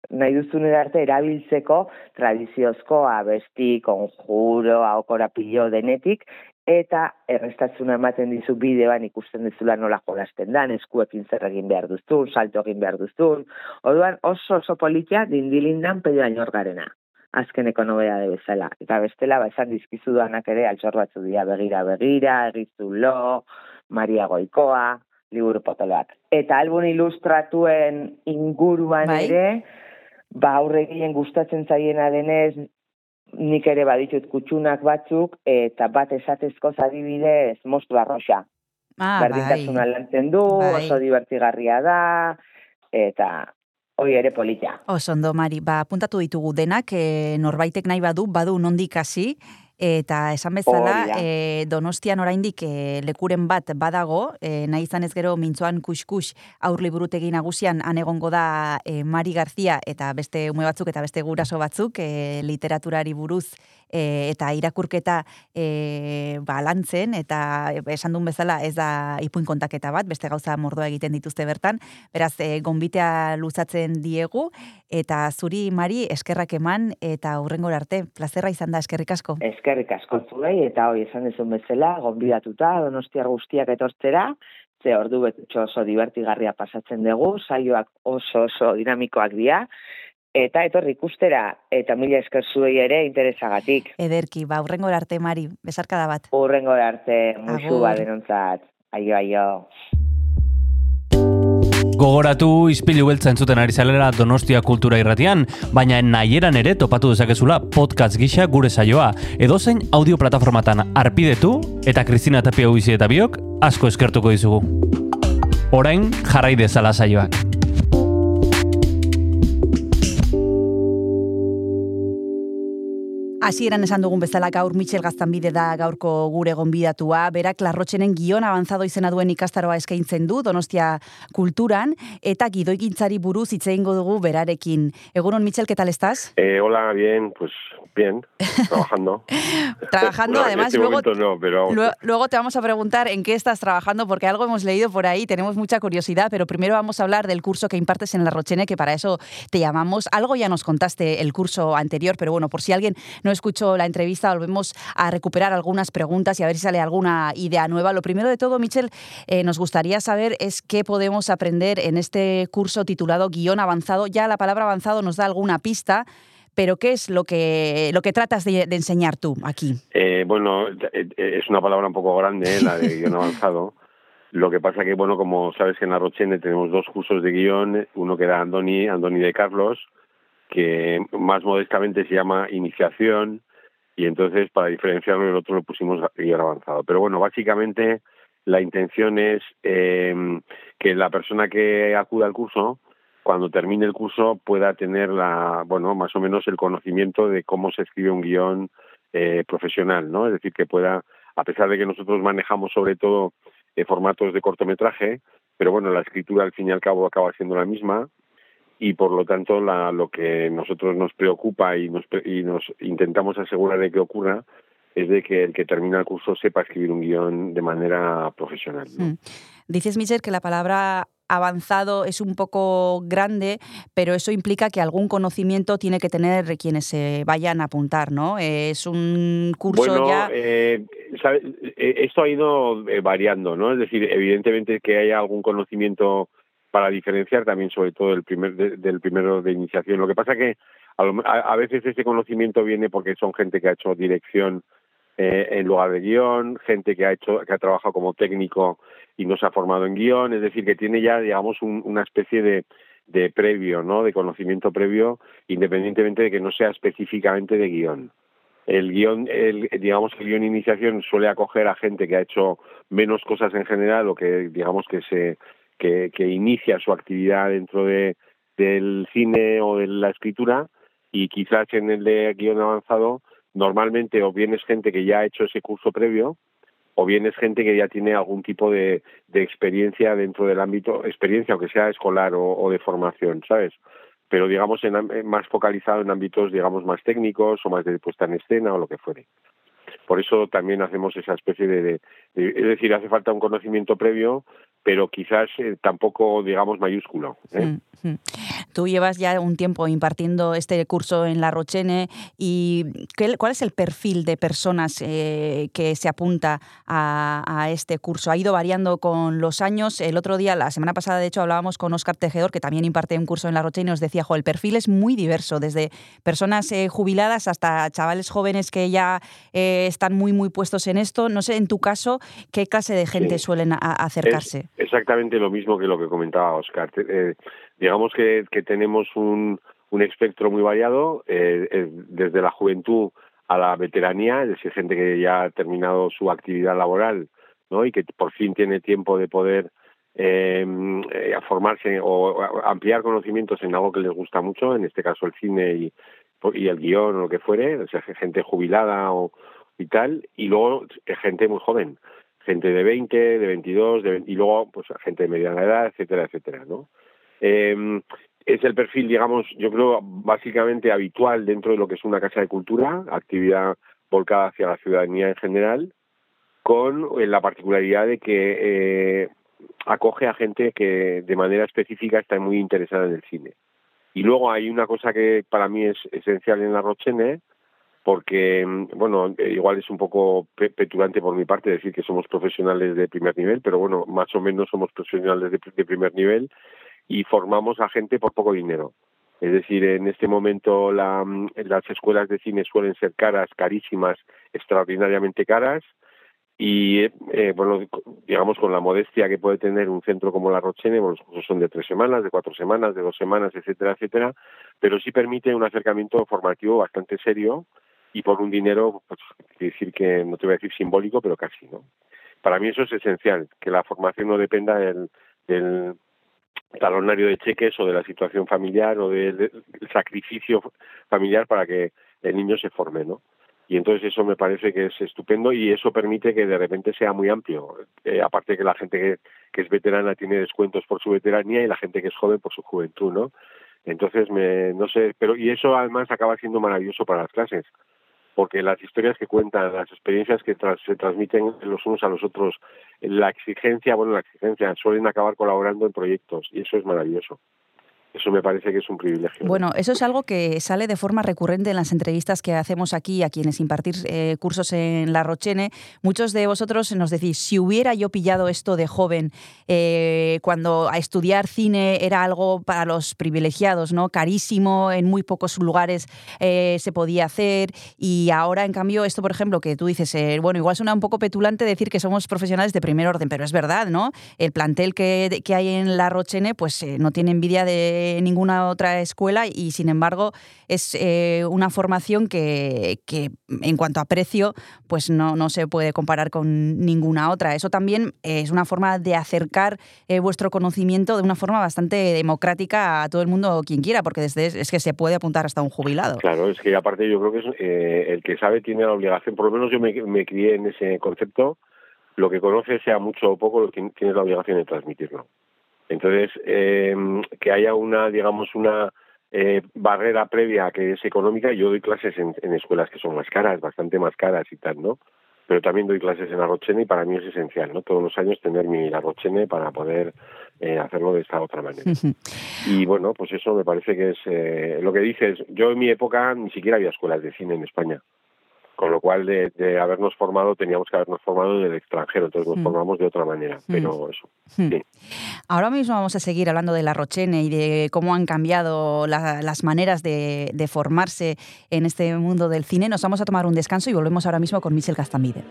nahi duzun arte erabiltzeko tradiziozko abesti, konjuro, aukorapilo denetik, eta errestatzuna ematen dizu bideoan ikusten dizula nola jolasten dan, eskuekin zer egin behar duztun, salto egin behar duztun. Orduan oso oso politia dindilindan pedo ainorgarena azkeneko nobea de bezala. Eta bestela, ba, esan dizkizu duanak ere, altxor batzu dira begira begira, egizulo, Maria Goikoa, liburu potoloak. Eta albun ilustratuen inguruan Bai. ere, ba, aurregien gustatzen zaiena denez, nik ere baditut kutsunak batzuk, eta bat esatezko adibidez mostru arroxa. Ah, Berdintasuna bai. lantzen du, Bai. oso divertigarria da, eta hoi ere politia. Oso ondo, Mari, ba, apuntatu ditugu denak, e, norbaitek nahi badu, badu nondik hasi, eta esan bezala, e, donostian oraindik e, lekuren bat badago, e, nahi izan ez gero mintzoan kuskus aur liburutegi nagusian han egongo da e, Mari Garzia eta beste ume batzuk eta beste guraso batzuk e, literaturari buruz e, eta irakurketa e, ba, lantzen, eta esan duen bezala ez da ipuin kontaketa bat, beste gauza mordoa egiten dituzte bertan, beraz, e, gonbitea luzatzen diegu, eta zuri, Mari, eskerrak eman, eta hurrengora arte, plazerra izan da, eskerrik asko. Eskerrik asko zuei, eta hoi esan dezun bezala, gonbidatuta, donostiar guztiak etortzera, ze ordu betutxo oso divertigarria pasatzen dugu, saioak oso oso dinamikoak dira, eta etorri ikustera, eta mila esker zuei ere interesagatik. Ederki, ba, urrengora arte, Mari, besarkada bat. Urrengo arte, musu Agur. bat denontzat. Aio, aio. Gogoratu izpilu beltza entzuten ari zalera Donostia Kultura Irratian, baina nahieran ere topatu dezakezula podcast gisa gure saioa. Edozein audio plataformatan arpidetu eta Kristina Tapia Uizi eta biok asko eskertuko dizugu. Orain jarrai dezala saioak. Hasieran esan dugun bezala gaur Michel Gaztanbide da gaurko gure gonbidatua, berak larrotxenen gion avanzado izena duen ikastaroa eskaintzen du Donostia kulturan, eta gidoigintzari buruz hitz egingo dugu berarekin. Egunon, Michel, ¿qué tal estás? Eh, hola, bien, pues bien, trabajando. Trabajando, Bueno, además, este luego, no, pero luego, luego te vamos a preguntar en qué estás trabajando, porque algo hemos leído por ahí, tenemos mucha curiosidad, pero primero vamos a hablar del curso que impartes en La Rochene, que para eso te llamamos. Algo ya nos contaste el curso anterior, pero bueno, por si alguien no escuchó la entrevista, volvemos a recuperar algunas preguntas y a ver si sale alguna idea nueva. Lo primero de todo, Michel, eh, nos gustaría saber es qué podemos aprender en este curso titulado Guión Avanzado. Ya la palabra avanzado nos da alguna pista, pero ¿qué es lo que, lo que tratas de, de enseñar tú aquí? eh, bueno, eh, eh, es una palabra un poco grande, eh, la de guion avanzado. Lo que pasa que, bueno, como sabes que en la Rochene tenemos dos cursos de guion, uno que da Andoni, Andoni de Carlos, que más modestamente se llama Iniciación, y entonces para diferenciarlo el otro lo pusimos guion avanzado. Pero bueno, básicamente la intención es eh, que la persona que acuda al curso, cuando termine el curso, pueda tener la, bueno, más o menos el conocimiento de cómo se escribe un guion eh, profesional, ¿no? Es decir, que pueda, a pesar de que nosotros manejamos sobre todo eh, formatos de cortometraje, pero bueno, la escritura al fin y al cabo acaba siendo la misma y por lo tanto la, lo que nosotros nos preocupa y nos, y nos intentamos asegurar de que ocurra es de que el que termina el curso sepa escribir un guion de manera profesional. ¿no? Mm. Dices, Michel, que la palabra avanzado es un poco grande, pero eso implica que algún conocimiento tiene que tener quienes se vayan a apuntar, ¿no? Es un curso Bueno, ya... eh, sabe- eh, esto ha ido eh, variando, ¿no? Es decir, evidentemente que haya algún conocimiento para diferenciar también, sobre todo el primer de- del primero de iniciación. Lo que pasa que a, lo- a- a veces ese conocimiento viene porque son gente que ha hecho dirección eh, en lugar de guion, gente que ha hecho que ha trabajado como técnico y no se ha formado en guion, es decir, que tiene ya, digamos, un- una especie de, de previo, ¿no? De conocimiento previo, independientemente de que no sea específicamente de guion el guion, el, digamos el guion iniciación suele acoger a gente que ha hecho menos cosas en general o que digamos que se que, que inicia su actividad dentro de del cine o de la escritura y quizás en el de guion avanzado normalmente o bien es gente que ya ha hecho ese curso previo o bien es gente que ya tiene algún tipo de, de experiencia dentro del ámbito, experiencia aunque sea escolar o, de formación, ¿sabes? pero digamos en, am- más focalizado en ámbitos digamos más técnicos o más de puesta en escena o lo que fuere. Por eso también hacemos esa especie de- es decir, hace falta un conocimiento previo, pero quizás eh, tampoco digamos mayúsculo. ¿eh? Mm, mm. Tú llevas ya un tiempo impartiendo este curso en La Rochene y ¿qué- ¿cuál es el perfil de personas eh, que se apunta a, este curso? Ha ido variando con los años. El otro día, la semana pasada, de hecho, hablábamos con Óscar Tejedor, que también imparte un curso en La Rochene, y nos decía, jo, el perfil es muy diverso, desde personas eh, jubiladas hasta chavales jóvenes que ya eh, están muy, muy puestos en esto. No sé, en tu caso, ¿qué clase de gente Sí. suelen acercarse? Es exactamente lo mismo que lo que comentaba Oscar. Eh, digamos que, que tenemos un, un espectro muy variado, eh, eh, desde la juventud a la veteranía, es decir, gente que ya ha terminado su actividad laboral ¿no? y que por fin tiene tiempo de poder eh, eh, formarse o ampliar conocimientos en algo que les gusta mucho, en este caso el cine y, y el guion o lo que fuere, o sea, gente jubilada o y tal, y luego eh, gente muy joven, gente de 20, de 22, de 20, y luego pues gente de mediana edad, etcétera, etcétera, ¿no? Eh, es el perfil, digamos, yo creo básicamente habitual dentro de lo que es una casa de cultura, actividad volcada hacia la ciudadanía en general, con eh, la particularidad de que eh, acoge a gente que de manera específica está muy interesada en el cine. Y luego hay una cosa que para mí es esencial en la Rochene, porque, bueno, eh, igual es un poco pe- petulante por mi parte decir que somos profesionales de primer nivel, pero bueno, más o menos somos profesionales de, de primer nivel y formamos a gente por poco dinero. Es decir, en este momento la, las escuelas de cine suelen ser caras, carísimas, extraordinariamente caras y eh, bueno digamos con la modestia que puede tener un centro como la Rochene bueno, los cursos son de tres semanas de cuatro semanas de dos semanas etcétera etcétera pero sí permite un acercamiento formativo bastante serio y por un dinero pues decir que no te voy a decir simbólico pero casi no para mí eso es esencial que la formación no dependa del, del talonario de cheques o de la situación familiar o del, del sacrificio familiar para que el niño se forme no y entonces eso me parece que es estupendo y eso permite que de repente sea muy amplio. Eh, aparte que la gente que, que, es veterana tiene descuentos por su veteranía y la gente que es joven por su juventud, ¿no? Entonces, me, no sé, pero y eso además acaba siendo maravilloso para las clases, porque las historias que cuentan, las experiencias que se transmiten los unos a los otros, la exigencia, bueno, la exigencia, suelen acabar colaborando en proyectos y eso es maravilloso. Eso me parece que es un privilegio. Bueno, eso es algo que sale de forma recurrente en las entrevistas que hacemos aquí a quienes impartir eh, cursos en La Rochene. Muchos de vosotros nos decís, si hubiera yo pillado esto de joven, eh, cuando a estudiar cine era algo para los privilegiados, ¿no? Carísimo, en muy pocos lugares eh, se podía hacer. Y ahora, en cambio, esto, por ejemplo, que tú dices, eh, bueno, igual suena un poco petulante decir que somos profesionales de primer orden, pero es verdad, ¿no? El plantel que, que hay en La Rochene, pues no tiene envidia de ninguna otra escuela y sin embargo es eh, una formación que, que, en cuanto a precio pues no, no, se puede comparar con ninguna otra. Eso también es una forma de acercar eh, vuestro conocimiento de una forma bastante democrática a todo el mundo quien quiera, porque desde es que se puede apuntar hasta un jubilado. Claro, es que aparte yo creo que es, eh, el que sabe tiene la obligación, por lo menos yo me, crié en ese concepto, lo que conoce sea mucho o poco, lo que tiene la obligación de transmitirlo. Entonces, eh, que haya una, digamos, una eh, barrera previa que es económica, yo doy clases en, en, escuelas que son más caras, bastante más caras y tal, ¿no? Pero también doy clases en Arrochene y para mí es esencial, ¿no? Todos los años tener mi Arrochene para poder eh, hacerlo de esta otra manera. y bueno, pues eso me parece que es eh, lo que dices. Yo en mi época ni siquiera había escuelas de cine en España con lo cual de, de, habernos formado teníamos que habernos formado del extranjero, entonces nos mm. formamos de otra manera, mm. pero eso. Mm. Sí. Ahora mismo vamos a seguir hablando de la Rochene y de cómo han cambiado la, las maneras de, de, formarse en este mundo del cine. Nos vamos a tomar un descanso y volvemos ahora mismo con Michel Castambide.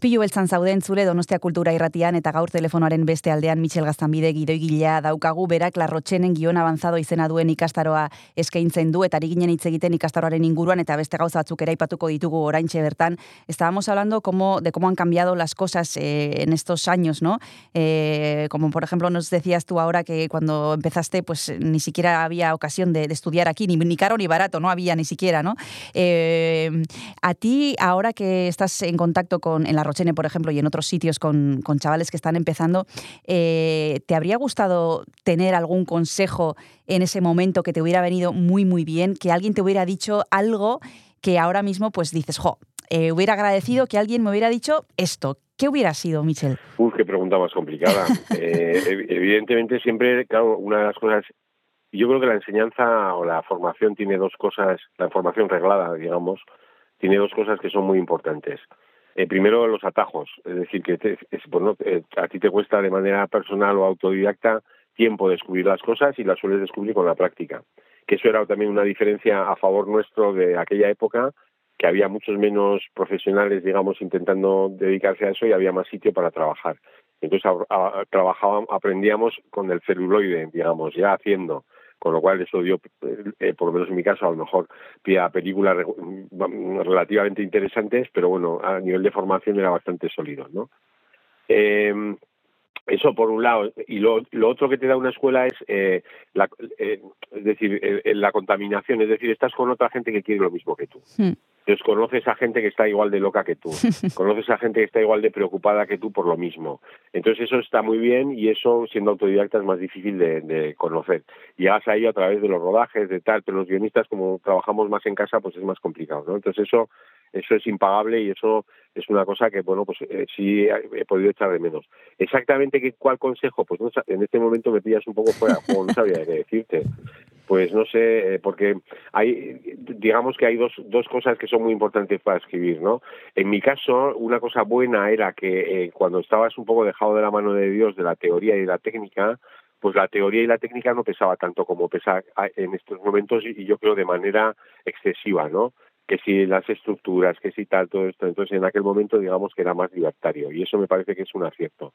Izpilu beltzan zauden zure Donostia Kultura irratian eta gaur telefonoaren beste aldean Michel Gaztanbide gidoigilea daukagu berak larrotxenen gion avanzado izena duen ikastaroa eskaintzen du eta ari ginen hitz egiten ikastaroaren inguruan eta beste gauza batzuk ere aipatuko ditugu oraintxe bertan. Estábamos hablando como, de cómo han cambiado las cosas eh, en estos años, ¿no? Eh, como por ejemplo nos decías tú ahora que cuando empezaste pues ni siquiera había ocasión de, de estudiar aquí, ni, ni caro ni barato, no había ni siquiera, ¿no? Eh, a ti, ahora que estás en contacto con, en la Rochene, por ejemplo, y en otros sitios con, con chavales que están empezando, eh, ¿te habría gustado tener algún consejo en ese momento que te hubiera venido muy, muy bien? Que alguien te hubiera dicho algo que ahora mismo pues dices, jo, eh, hubiera agradecido que alguien me hubiera dicho esto. ¿Qué hubiera sido, Michel? Uf, qué pregunta más complicada. Eh, ev- evidentemente siempre, claro, una de las cosas, yo creo que la enseñanza o la formación tiene dos cosas, la formación reglada, digamos, tiene dos cosas que son muy importantes. Eh, primero, los atajos, es decir, que te- eh, a ti te cuesta de manera personal o autodidacta tiempo descubrir las cosas y las sueles descubrir con la práctica. Que eso era también una diferencia a favor nuestro de aquella época, que había muchos menos profesionales, digamos, intentando dedicarse a eso y había más sitio para trabajar. Entonces a- trabajábamos, aprendíamos con el celuloide, digamos, ya haciendo, con lo cual eso dio, eh, por lo menos en mi caso, a lo mejor pie a películas mm, relativamente interesantes, pero bueno, a nivel de formación era bastante sólido, ¿no? Eh, eso por un lado. Y lo, lo otro que te da una escuela es, eh, la, eh, es decir, eh, eh, la contaminación. Es decir, estás con otra gente que quiere lo mismo que tú. Hmm. Entonces conoces a gente que está igual de loca que tú. conoces a gente que está igual de preocupada que tú por lo mismo. Entonces eso está muy bien y eso, siendo autodidacta, es más difícil de, de conocer. Llegas ahí a través de los rodajes, de tal, pero los guionistas, como trabajamos más en casa, pues es más complicado, ¿no? Entonces eso eso es impagable y eso es una cosa que, bueno, pues eh, sí he podido echar de menos. Exactamente qué, cuál consejo, pues no, en este momento me pillas un poco fuera de juego, no sabría qué decirte. Pues no sé, eh, porque hay, digamos que hay dos, dos cosas que son muy importantes para escribir, ¿no? En mi caso, una cosa buena era que eh, cuando estabas un poco dejado de la mano de Dios de la teoría y de la técnica, pues la teoría y la técnica no pesaba tanto como pesa a- en estos momentos y yo creo de manera excesiva, ¿no? Que si las estructuras, que si tal, todo esto. Entonces, en aquel momento, digamos que era más libertario y eso me parece que es un acierto.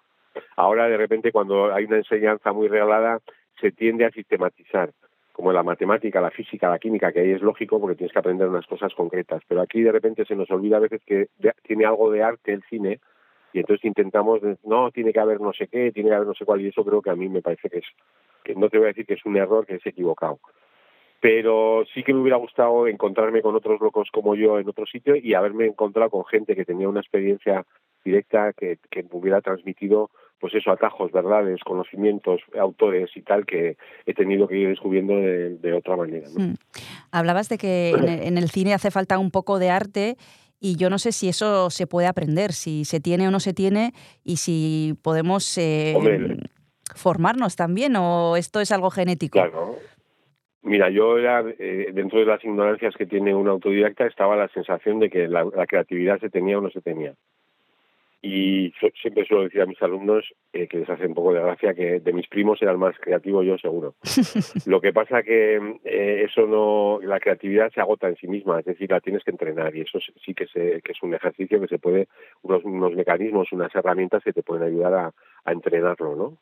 Ahora, de repente, cuando hay una enseñanza muy reglada, se tiende a sistematizar, como la matemática, la física, la química, que ahí es lógico porque tienes que aprender unas cosas concretas. Pero aquí, de repente, se nos olvida a veces que tiene algo de arte el cine y entonces intentamos, no, tiene que haber no sé qué, tiene que haber no sé cuál y eso creo que a mí me parece que es, que no te voy a decir que es un error, que es equivocado pero sí que me hubiera gustado encontrarme con otros locos como yo en otro sitio y haberme encontrado con gente que tenía una experiencia directa que, que me hubiera transmitido pues eso, atajos, verdades, conocimientos, autores y tal que he tenido que ir descubriendo de, de otra manera. ¿no? Hmm. Hablabas de que en el, en el cine hace falta un poco de arte y yo no sé si eso se puede aprender, si se tiene o no se tiene y si podemos eh, Hombre, formarnos también o esto es algo genético. Claro. Mira, yo era, eh, dentro de las ignorancias que tiene un autodidacta, estaba la sensación de que la, la creatividad se tenía o no se tenía. Y so- siempre suelo decir a mis alumnos eh, que les hace un poco de gracia que de mis primos era el más creativo yo seguro. Lo que pasa que eh, eso no, la creatividad se agota en sí misma, es decir, la tienes que entrenar y eso sí- sí que, se, que es un ejercicio que se puede, unos, unos mecanismos, unas herramientas que te pueden ayudar a, a entrenarlo, ¿no?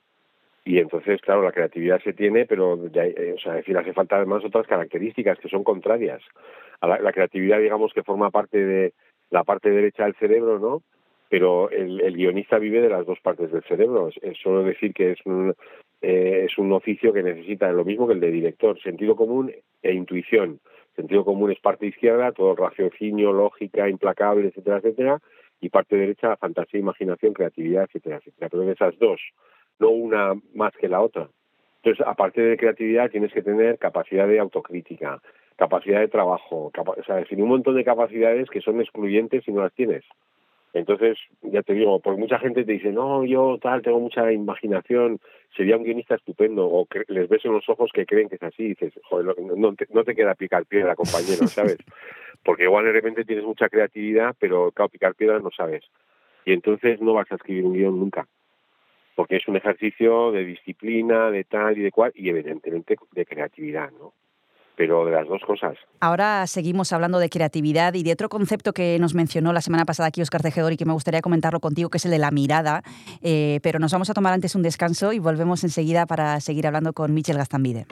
Y entonces, claro, la creatividad se tiene, pero ya, eh, o sea, decir, hace falta además otras características que son contrarias. A la, creatividad, digamos, que forma parte de la parte derecha del cerebro, ¿no? Pero el, el guionista vive de las dos partes del cerebro. Solo decir que es un, eh, es un oficio que necesita lo mismo que el de director, sentido común e intuición. Sentido común es parte izquierda, todo raciocinio, lógica, implacable, etcétera, etcétera, y parte derecha, fantasía, imaginación, creatividad, etcétera, etcétera. Pero en esas dos, no una más que la otra. Entonces, aparte de creatividad, tienes que tener capacidad de autocrítica, capacidad de trabajo, capa o sea, decir, un montón de capacidades que son excluyentes si no las tienes. Entonces, ya te digo, porque mucha gente te dice, no, yo tal, tengo mucha imaginación, sería un guionista estupendo, o que les ves en los ojos que creen que es así, y dices, joder, no, no te, no te queda picar piedra, compañero, ¿sabes? Porque igual de repente tienes mucha creatividad, pero claro, picar piedra no sabes. Y entonces no vas a escribir un guion nunca porque es un ejercicio de disciplina, de tal y de cual, y evidentemente de creatividad, ¿no? pero de las dos cosas. Ahora seguimos hablando de creatividad y de otro concepto que nos mencionó la semana pasada aquí Oscar Tejedor y que me gustaría comentarlo contigo, que es el de la mirada. Eh, pero nos vamos a tomar antes un descanso y volvemos enseguida para seguir hablando con Michel Gastambide.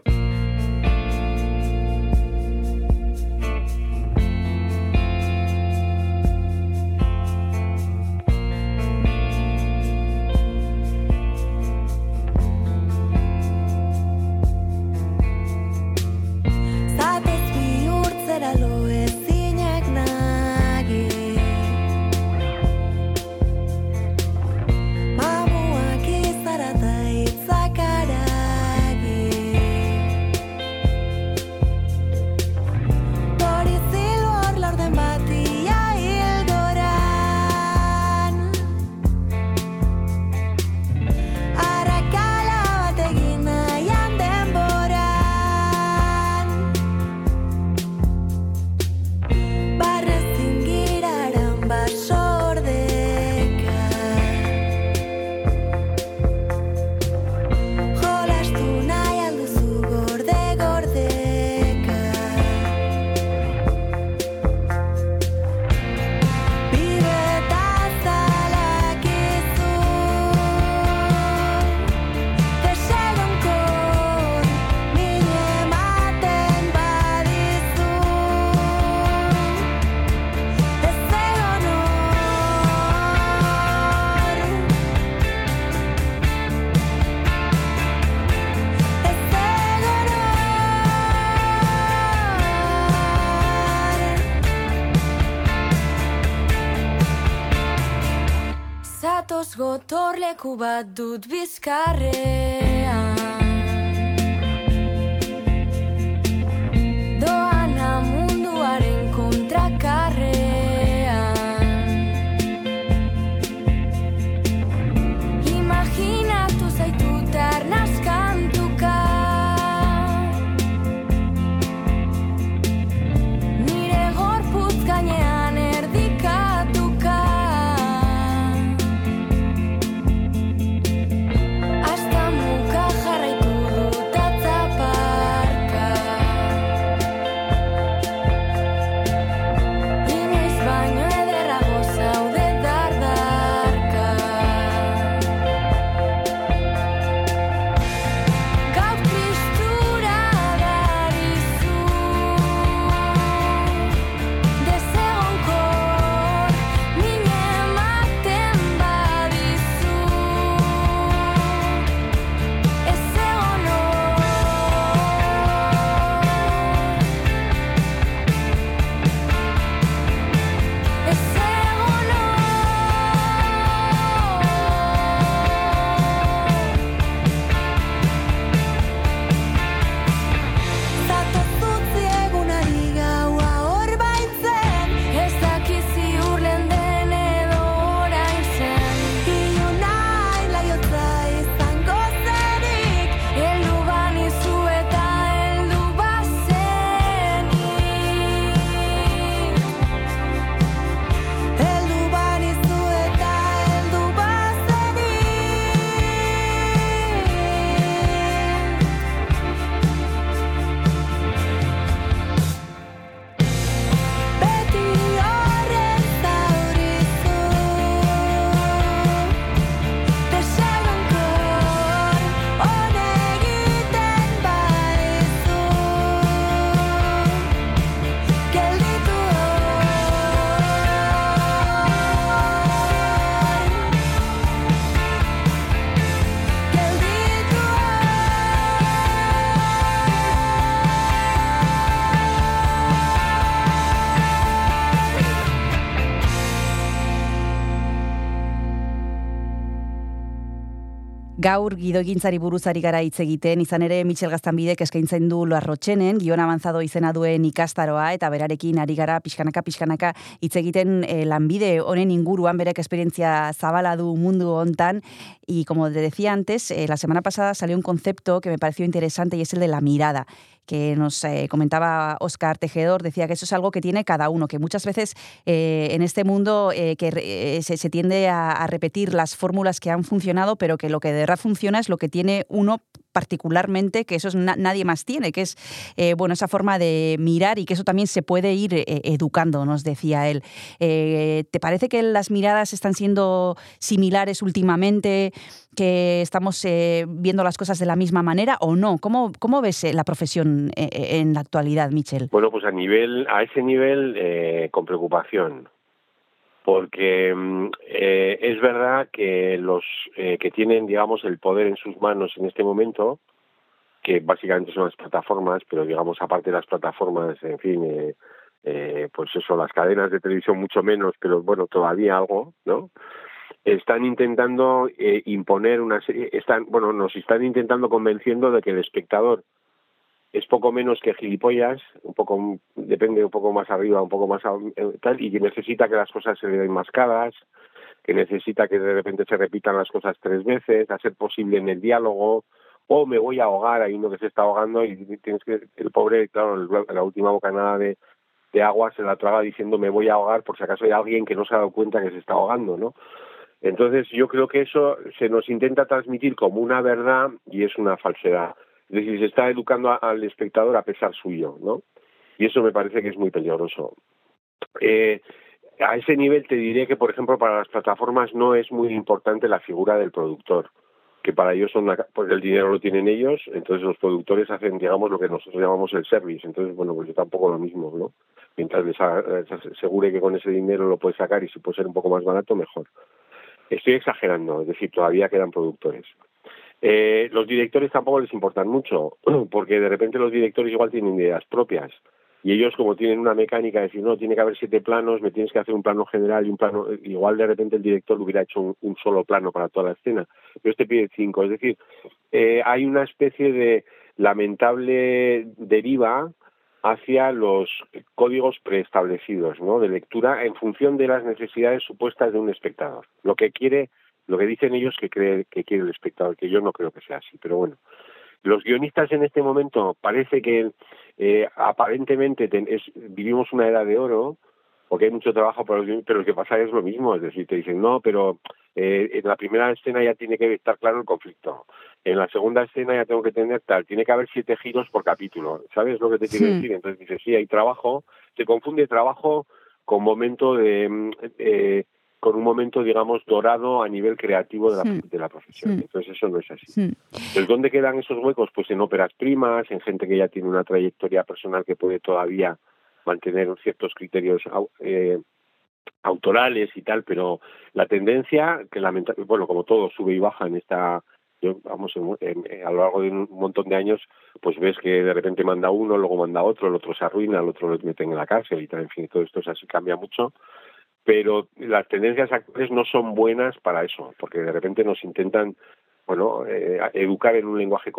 Gotorleku bat dut bizkarrean Gaur gidogintzari buruzari gara hitz egiten, izan ere Michel Gaztanbidek eskaintzen du Loarrotxenen, gion avanzado izena duen ikastaroa, eta berarekin ari gara pixkanaka pixkanaka hitz egiten eh, lanbide honen inguruan berek esperientzia zabala du mundu hontan, y como te decía antes, eh, la semana pasada salió un concepto que me pareció interesante y es el de la mirada. Que nos eh, comentaba Oscar Tejedor, decía que eso es algo que tiene cada uno, que muchas veces eh, en este mundo eh, que se tiende a, a repetir las fórmulas que han funcionado, pero que lo que de verdad funciona es lo que tiene uno particularmente, que eso es na- nadie más tiene, que es eh, bueno esa forma de mirar y que eso también se puede ir eh, educando, nos decía él. Eh, ¿Te parece que las miradas están siendo similares últimamente, que estamos eh, viendo las cosas de la misma manera o no? ¿Cómo, cómo ves eh, la profesión eh, en la actualidad, Michel? Bueno, pues a nivel, a ese nivel, con preocupación, porque mm, eh, es verdad que los eh, que tienen, digamos, el poder en sus manos en este momento, que básicamente son las plataformas, pero digamos aparte de las plataformas, en fin, eh, eh, pues eso, las cadenas de televisión mucho menos, pero bueno, todavía algo, ¿no? Están intentando eh, imponer una serie, están, bueno, nos están intentando convenciendo de que el espectador es poco menos que gilipollas, un poco depende un poco más arriba, un poco más eh, tal, y que necesita que las cosas se le den mascadas, que necesita que de repente se repitan las cosas tres veces, a ser posible en el diálogo, o me voy a ahogar, hay uno que se está ahogando y tienes que, el pobre, claro, la última bocanada de, de agua se la traga diciendo me voy a ahogar por si acaso hay alguien que no se ha dado cuenta que se está ahogando, ¿no? Entonces yo creo que eso se nos intenta transmitir como una verdad y es una falsedad. Es decir, se está educando al espectador a pesar suyo, ¿no? Y eso me parece que es muy peligroso. Eh, a ese nivel te diré que, por ejemplo, para las plataformas no es muy importante la figura del productor, que para ellos son una, porque el dinero lo tienen ellos, entonces los productores hacen, digamos, lo que nosotros llamamos el service. Entonces, bueno, pues yo tampoco lo mismo, ¿no? Mientras les, les asegure que con ese dinero lo puede sacar y si puede ser un poco más barato, mejor. Estoy exagerando, es decir, todavía quedan productores. Eh, los directores tampoco les importan mucho, porque de repente los directores igual tienen ideas propias. Y ellos como tienen una mecánica de decir, no, tiene que haber siete planos, me tienes que hacer un plano general y un plano, igual de repente el director hubiera hecho un, solo plano para toda la escena, pero este pide cinco. Es decir, eh, hay una especie de lamentable deriva hacia los códigos preestablecidos, ¿no? De lectura en función de las necesidades supuestas de un espectador. Lo que quiere, lo que dicen ellos que cree que quiere el espectador, que yo no creo que sea así, pero bueno. Los guionistas en este momento parece que eh, aparentemente ten- es- vivimos una era de oro, porque hay mucho trabajo para los guionistas, pero lo que pasa es lo mismo, es decir, te dicen, no, pero eh, en la primera escena ya tiene que estar claro el conflicto, en la segunda escena ya tengo que tener tal, tiene que haber siete giros por capítulo, ¿sabes lo que te quiero Sí. decir? Entonces dices, sí, hay trabajo, se confunde trabajo con momento de... mm, eh, con un momento, digamos, dorado a nivel creativo de la, Sí. de la profesión. Sí. Entonces eso no es así. Hmm. Entonces, ¿dónde quedan esos huecos? Pues en óperas primas, en gente que ya tiene una trayectoria personal que puede todavía mantener ciertos criterios eh, autorales y tal, pero la tendencia, que lamentablemente, bueno, como todo sube y baja en esta, yo, vamos, en- en- a lo largo de un montón de años, pues ves que de repente manda uno, luego manda otro, el otro se arruina, el otro lo meten en la cárcel y tal, en fin, todo esto es así, cambia mucho pero las tendencias actuales no son buenas para eso, porque de repente nos intentan, bueno, eh, educar en un lenguaje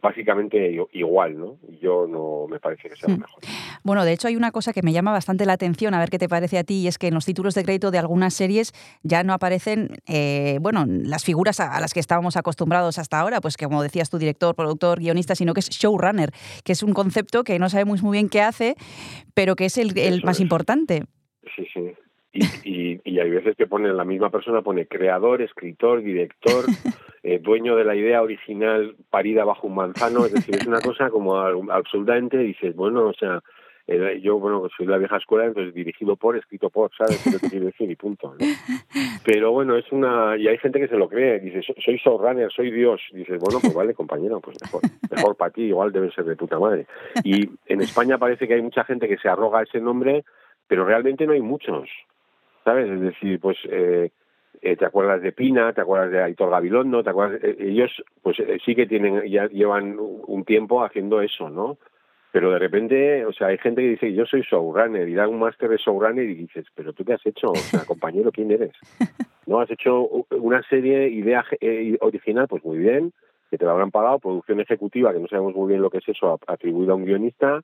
básicamente igual, ¿no? Yo no me parece que sea lo Hmm. mejor. Bueno, de hecho hay una cosa que me llama bastante la atención, a ver qué te parece a ti, y es que en los títulos de crédito de algunas series ya no aparecen, eh, bueno, las figuras a, las que estábamos acostumbrados hasta ahora, pues que como decías tu director, productor, guionista, sino que es showrunner, que es un concepto que no sabemos muy bien qué hace, pero que es el, más es. importante. Sí, sí. Y, y, y hay veces que pone la misma persona, pone creador, escritor, director, eh, dueño de la idea original parida bajo un manzano, es decir, es una cosa como absolutamente, dices, bueno, o sea, eh, yo, bueno, soy de la vieja escuela, entonces dirigido por, escrito por, ¿sabes qué te quiero decir? Y punto, ¿no? Pero bueno, es una, y hay gente que se lo cree, dice, "So- soy showrunner, soy Dios, dices, bueno, pues vale, compañero, pues mejor, mejor para ti, igual debe ser de puta madre. Y en España parece que hay mucha gente que se arroga ese nombre, pero realmente no hay muchos, ¿sabes? Es decir, pues eh, eh, te acuerdas de Pina, te acuerdas de Aitor Gabilondo, te acuerdas, eh, ellos pues eh, sí que tienen, ya llevan un tiempo haciendo eso, ¿no? Pero de repente, o sea, hay gente que dice, yo soy showrunner y da un máster de showrunner y dices, pero tú qué has hecho, o sea, compañero, ¿quién eres? ¿No? Has hecho una serie, idea eh, original, pues muy bien, que te lo habrán pagado, producción ejecutiva, que no sabemos muy bien lo que es eso, a- atribuido a un guionista,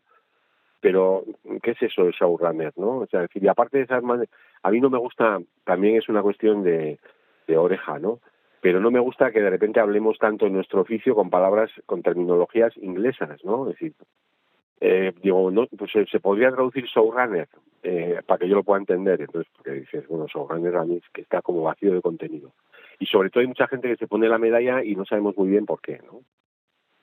pero ¿qué es eso de showrunner, no? O sea, decir, y aparte de esas a mí no me gusta, también es una cuestión de, oreja, ¿no? Pero no me gusta que de repente hablemos tanto en nuestro oficio con palabras, con terminologías inglesas, ¿no? Es decir, eh, digo, no, pues se, se podría traducir showrunner eh, para que yo lo pueda entender. Entonces, porque dices, bueno, showrunner a mí es que está como vacío de contenido. y sobre todo hay mucha gente que se pone la medalla y no sabemos muy bien por qué, ¿no?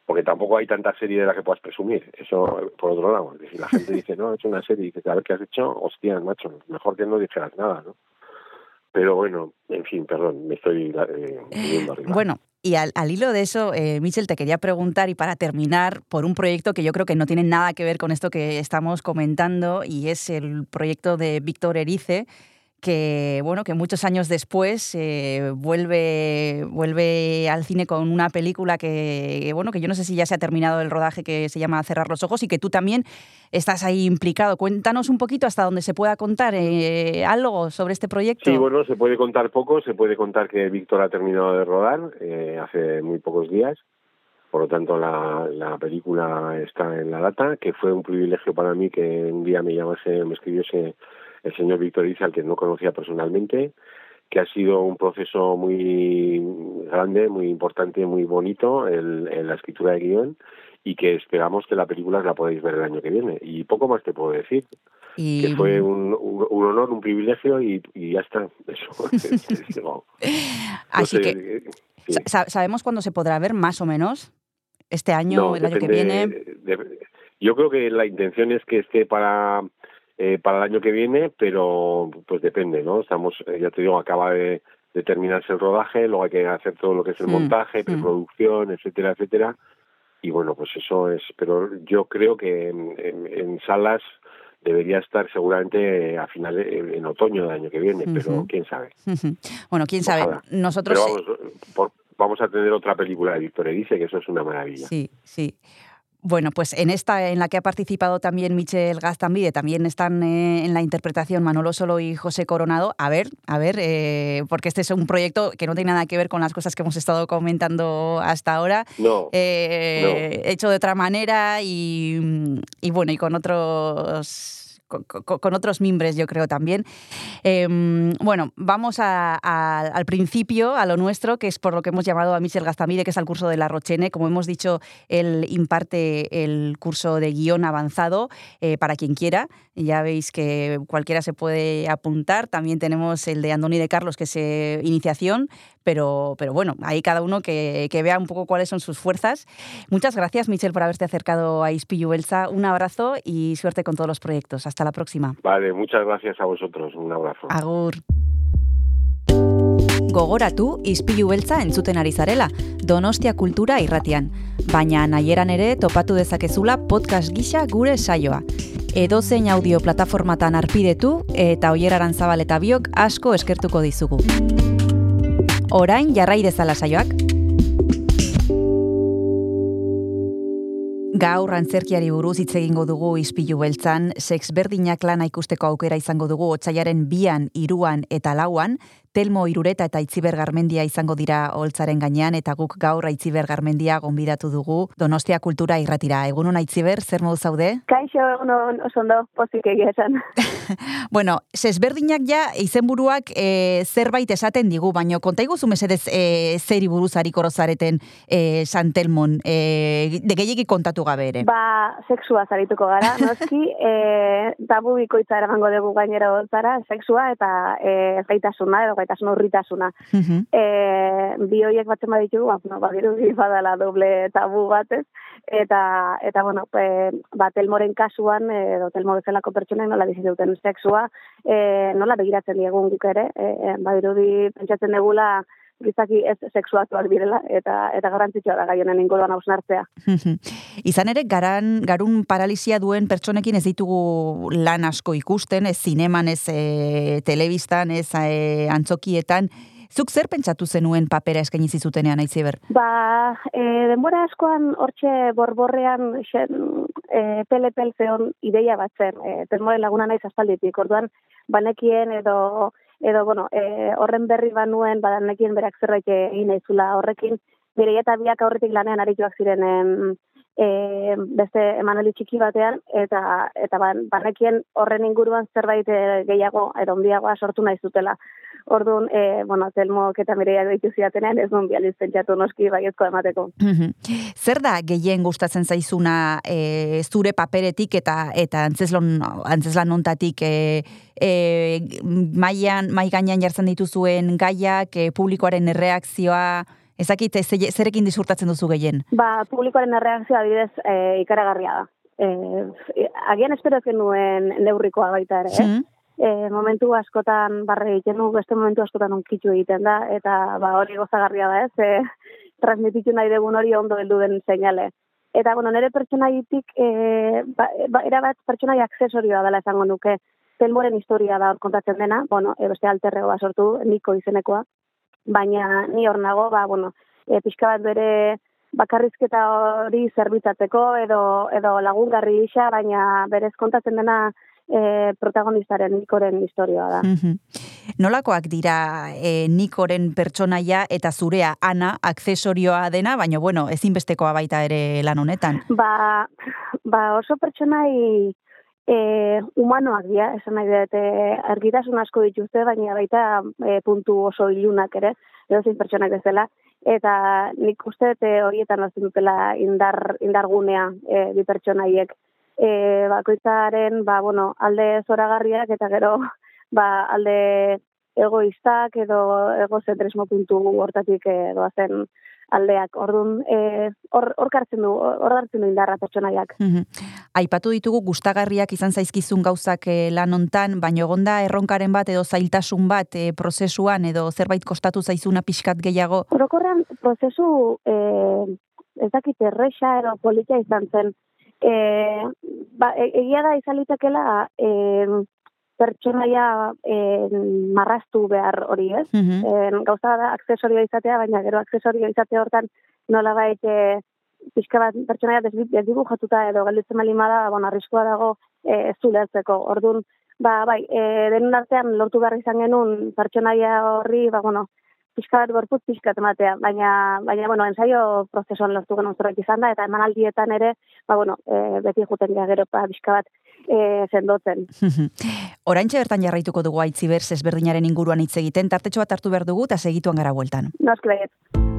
Porque tampoco hay tanta serie de la que puedas presumir. Eso, por otro lado. La gente dice, no, he hecho una serie y dices, a ver qué has hecho, hostias, macho, mejor que no dijeras nada, ¿no? Pero bueno, en fin, perdón, me estoy eh, viniendo arriba. Bueno, y al, al hilo de eso, eh, Michel, te quería preguntar, y para terminar, por un proyecto que yo creo que no tiene nada que ver con esto que estamos comentando, y es el proyecto de Víctor Erice, que bueno, que muchos años después eh, vuelve, vuelve al cine con una película que, bueno, que yo no sé si ya se ha terminado el rodaje, que se llama Cerrar los ojos, y que tú también estás ahí implicado. Cuéntanos un poquito hasta donde se pueda contar eh, algo sobre este proyecto. Sí, bueno, se puede contar poco, se puede contar que Víctor ha terminado de rodar eh, hace muy pocos días, por lo tanto la, la película está en la data, que fue un privilegio para mí que un día me llamase, me escribiese el señor Víctor Iza, al que no conocía personalmente, que ha sido un proceso muy grande, muy importante, muy bonito en la escritura de guion y que esperamos que la película la podáis ver el año que viene. Y poco más te puedo decir. Y- Que fue un, un, un honor, un privilegio y, y ya está. Eso. No Así sé, que, eh, sí. ¿sabemos cuándo se podrá ver, más o menos? ¿Este año, No, el año que viene? de- yo creo que la intención es que esté para eh, para el año que viene, pero pues depende, ¿no? Estamos, eh, ya te digo, acaba de, de terminarse el rodaje, luego hay que hacer todo lo que es el Mm, montaje, mm. preproducción, etcétera, etcétera. Y bueno, pues eso es, pero yo creo que en, en- en salas debería estar seguramente a finales, en, otoño del año que viene, pero quién sabe. bueno, quién sabe. Ojalá. Nosotros Pero vamos, por- vamos a tener otra película de Víctor Erice, que eso es una maravilla. Sí, sí. Bueno, pues en esta en la que ha participado también Michel Gastambide, también están eh, en la interpretación Manolo Solo y José Coronado. A ver, a ver, eh, porque este es un proyecto que no tiene nada que ver con las cosas que hemos estado comentando hasta ahora. No, eh, hecho de otra manera y, y bueno, y con otros con, otros mimbres, yo creo también. Eh, bueno, vamos al principio, a lo nuestro, que es por lo que hemos llamado a Michel Gastamide, que es al curso de la Rochene. Como hemos dicho, él imparte el curso de guion avanzado eh, para quien quiera. Ya veis que cualquiera se puede apuntar. También tenemos el de Andoni de Carlos, que es eh, iniciación, pero, pero bueno, ahí cada uno que, que vea un poco cuáles son sus fuerzas. Muchas gracias, Michel, por haberte acercado a Ispillu Belsa. Un abrazo y suerte con todos los proyectos. Hasta la próxima. Vale, muchas gracias a vosotros. Un abrazo. Agur. Gogoratu Ispilu Beltza entzuten ari zarela, Donostia Kultura irratian. Baina nahieran ere topatu dezakezula podcast gisa gure saioa. Edozein audio plataformatan arpidetu eta oieraran zabal eta biok asko eskertuko dizugu. Orain jarrai dezala saioak. Gaur antzerkiari buruz hitz egingo dugu ispilu beltzan, sex berdinak lana ikusteko aukera izango dugu otsailaren bian, iruan eta lauan, Telmo Irureta eta Itziber Garmendia izango dira holtzaren gainean eta guk gaur Itziber Garmendia gonbidatu dugu Donostia Kultura irratira. Egunon Itziber, zer modu zaude? Kaixo, egunon, oso ondo, pozik egia esan. Bueno, sesberdinak ja izenburuak e, zerbait esaten digu, baino konta iguzu mesedez e, zeri buruz hariko rozareten e, Santelmon, e, de gehiagik kontatu gabe ere. Ba, sexua zarituko gara, noski, e, tabu bikoitza eramango dugu gainera zara, sexua eta e, gaitasuna, edo gaitasun urritasuna. Mhm. E, bi horiek batzen baditugu, ba, no, badirudi badala doble tabu batez, eta, eta bueno, e, ba, telmoren kasuan, e, edo telmo bezalako pertsonek nola bizi duten sexua, e, nola begiratzen diegun guk ere, e, badirudi pentsatzen degula, gizaki ez sexuatuak direla, eta eta garrantzitsua da gai honen inguruan hausnartzea. Izan ere, garan, garun paralisia duen pertsonekin ez ditugu lan asko ikusten, ez zineman, ez e, telebistan, ez e, antzokietan. Zuk zer pentsatu zenuen papera eskaini zizutenean, Aitziber? Ba, e, denbora askoan hortxe borborrean xen, e, pelepel zeon ideia bat zen, e, termoren laguna naiz aspalditik, orduan banekien edo edo bueno, e, horren berri banuen badanekien berak zerbait egin naizula horrekin, bere eta biak aurretik lanean arituak ziren em, e, beste emanali txiki batean, eta eta ban, banekien horren inguruan zerbait e, gehiago edo handiagoa sortu nahi zutela. Orduan, e, bueno, telmok eta mireiak deitu zidatenean, ez nun bializ pentsatu noski baiezko emateko. Mhm. Zer da gehien gustatzen zaizuna e, zure paperetik eta eta antzeslan antzeslan hontatik e, e, maian mai gainean jartzen dituzuen gaiak, e, publikoaren erreakzioa, ezakit ze- zerekin disurtatzen duzu gehien. Ba, publikoaren erreakzioa adibidez e, ikaragarria da. E, agian espero ez nuen neurrikoa baita ere, eh? Mhm. e, momentu askotan barre egiten du, beste momentu askotan onkitzu egiten da, eta ba, hori gozagarria da, ez? E, transmititu nahi dugun hori ondo heldu den seinale. Eta, bueno, nire pertsonaitik, e, ba, ba, erabat pertsonai aksesorioa dela esango nuke, Telmoren historia da kontatzen dena, bueno, e, beste alterregoa sortu, niko izenekoa, baina ni hor nago, ba, bueno, e, pixka bat bere bakarrizketa hori zerbitzatzeko edo, edo lagungarri gisa, baina berez kontatzen dena e, protagonistaren Nikoren historioa da. Mhm. Nolakoak dira e, Nikoren pertsonaia eta zurea Ana aksesorioa dena, baina bueno, ezinbestekoa baita ere lan honetan. Ba, ba oso pertsonai e, humanoak dira, esan nahi dut, e, argitasun asko dituzte, baina baita e, puntu oso ilunak ere, edo zein pertsonak bezala, eta nik uste e, horietan hartzen dutela indar, indargunea e, bi pertsonaiek. E, bakoitzaren, ba, bueno, alde zoragarriak eta gero ba, alde egoistak edo egozentrismo puntu hortatik e, doazen aldeak. Orduan, e, hor hor hartzen du, hor hartzen du indarra pertsonaiak. Mhm. Aipatu ditugu gustagarriak izan zaizkizun gauzak eh, lan hontan, baina egonda erronkaren bat edo zailtasun bat eh, prozesuan edo zerbait kostatu zaizuna pixkat gehiago. Orokorrean prozesu e, ez dakit erresa edo polita izan zen. E, ba, e- egia da izan litekela e, pertsonaia e, marraztu behar hori ez. Mhm. E, gauza da aksesorioa izatea, baina gero aksesorioa izatea hortan nola e, pixka bat pertsonaia desdibujatuta edo gelditzen bali da, bueno, arriskua dago e, ez ulertzeko. Orduan, ba, bai, e, denon artean lortu behar izan genuen pertsonaia horri, ba, bueno, pixka bat gorputz pixkat ematea, baina, baina bueno, ensaio prozesuan lortu genuen zerbait izan da, eta emanaldietan ere, ba, bueno, e, beti juten gara gero, ba, pixka bat e, sendotzen. Oraintxe bertan jarraituko dugu aitzibers ezberdinaren inguruan hitz egiten, tartetxo bat hartu behar dugu eta segituan gara bueltan. Noski baiet.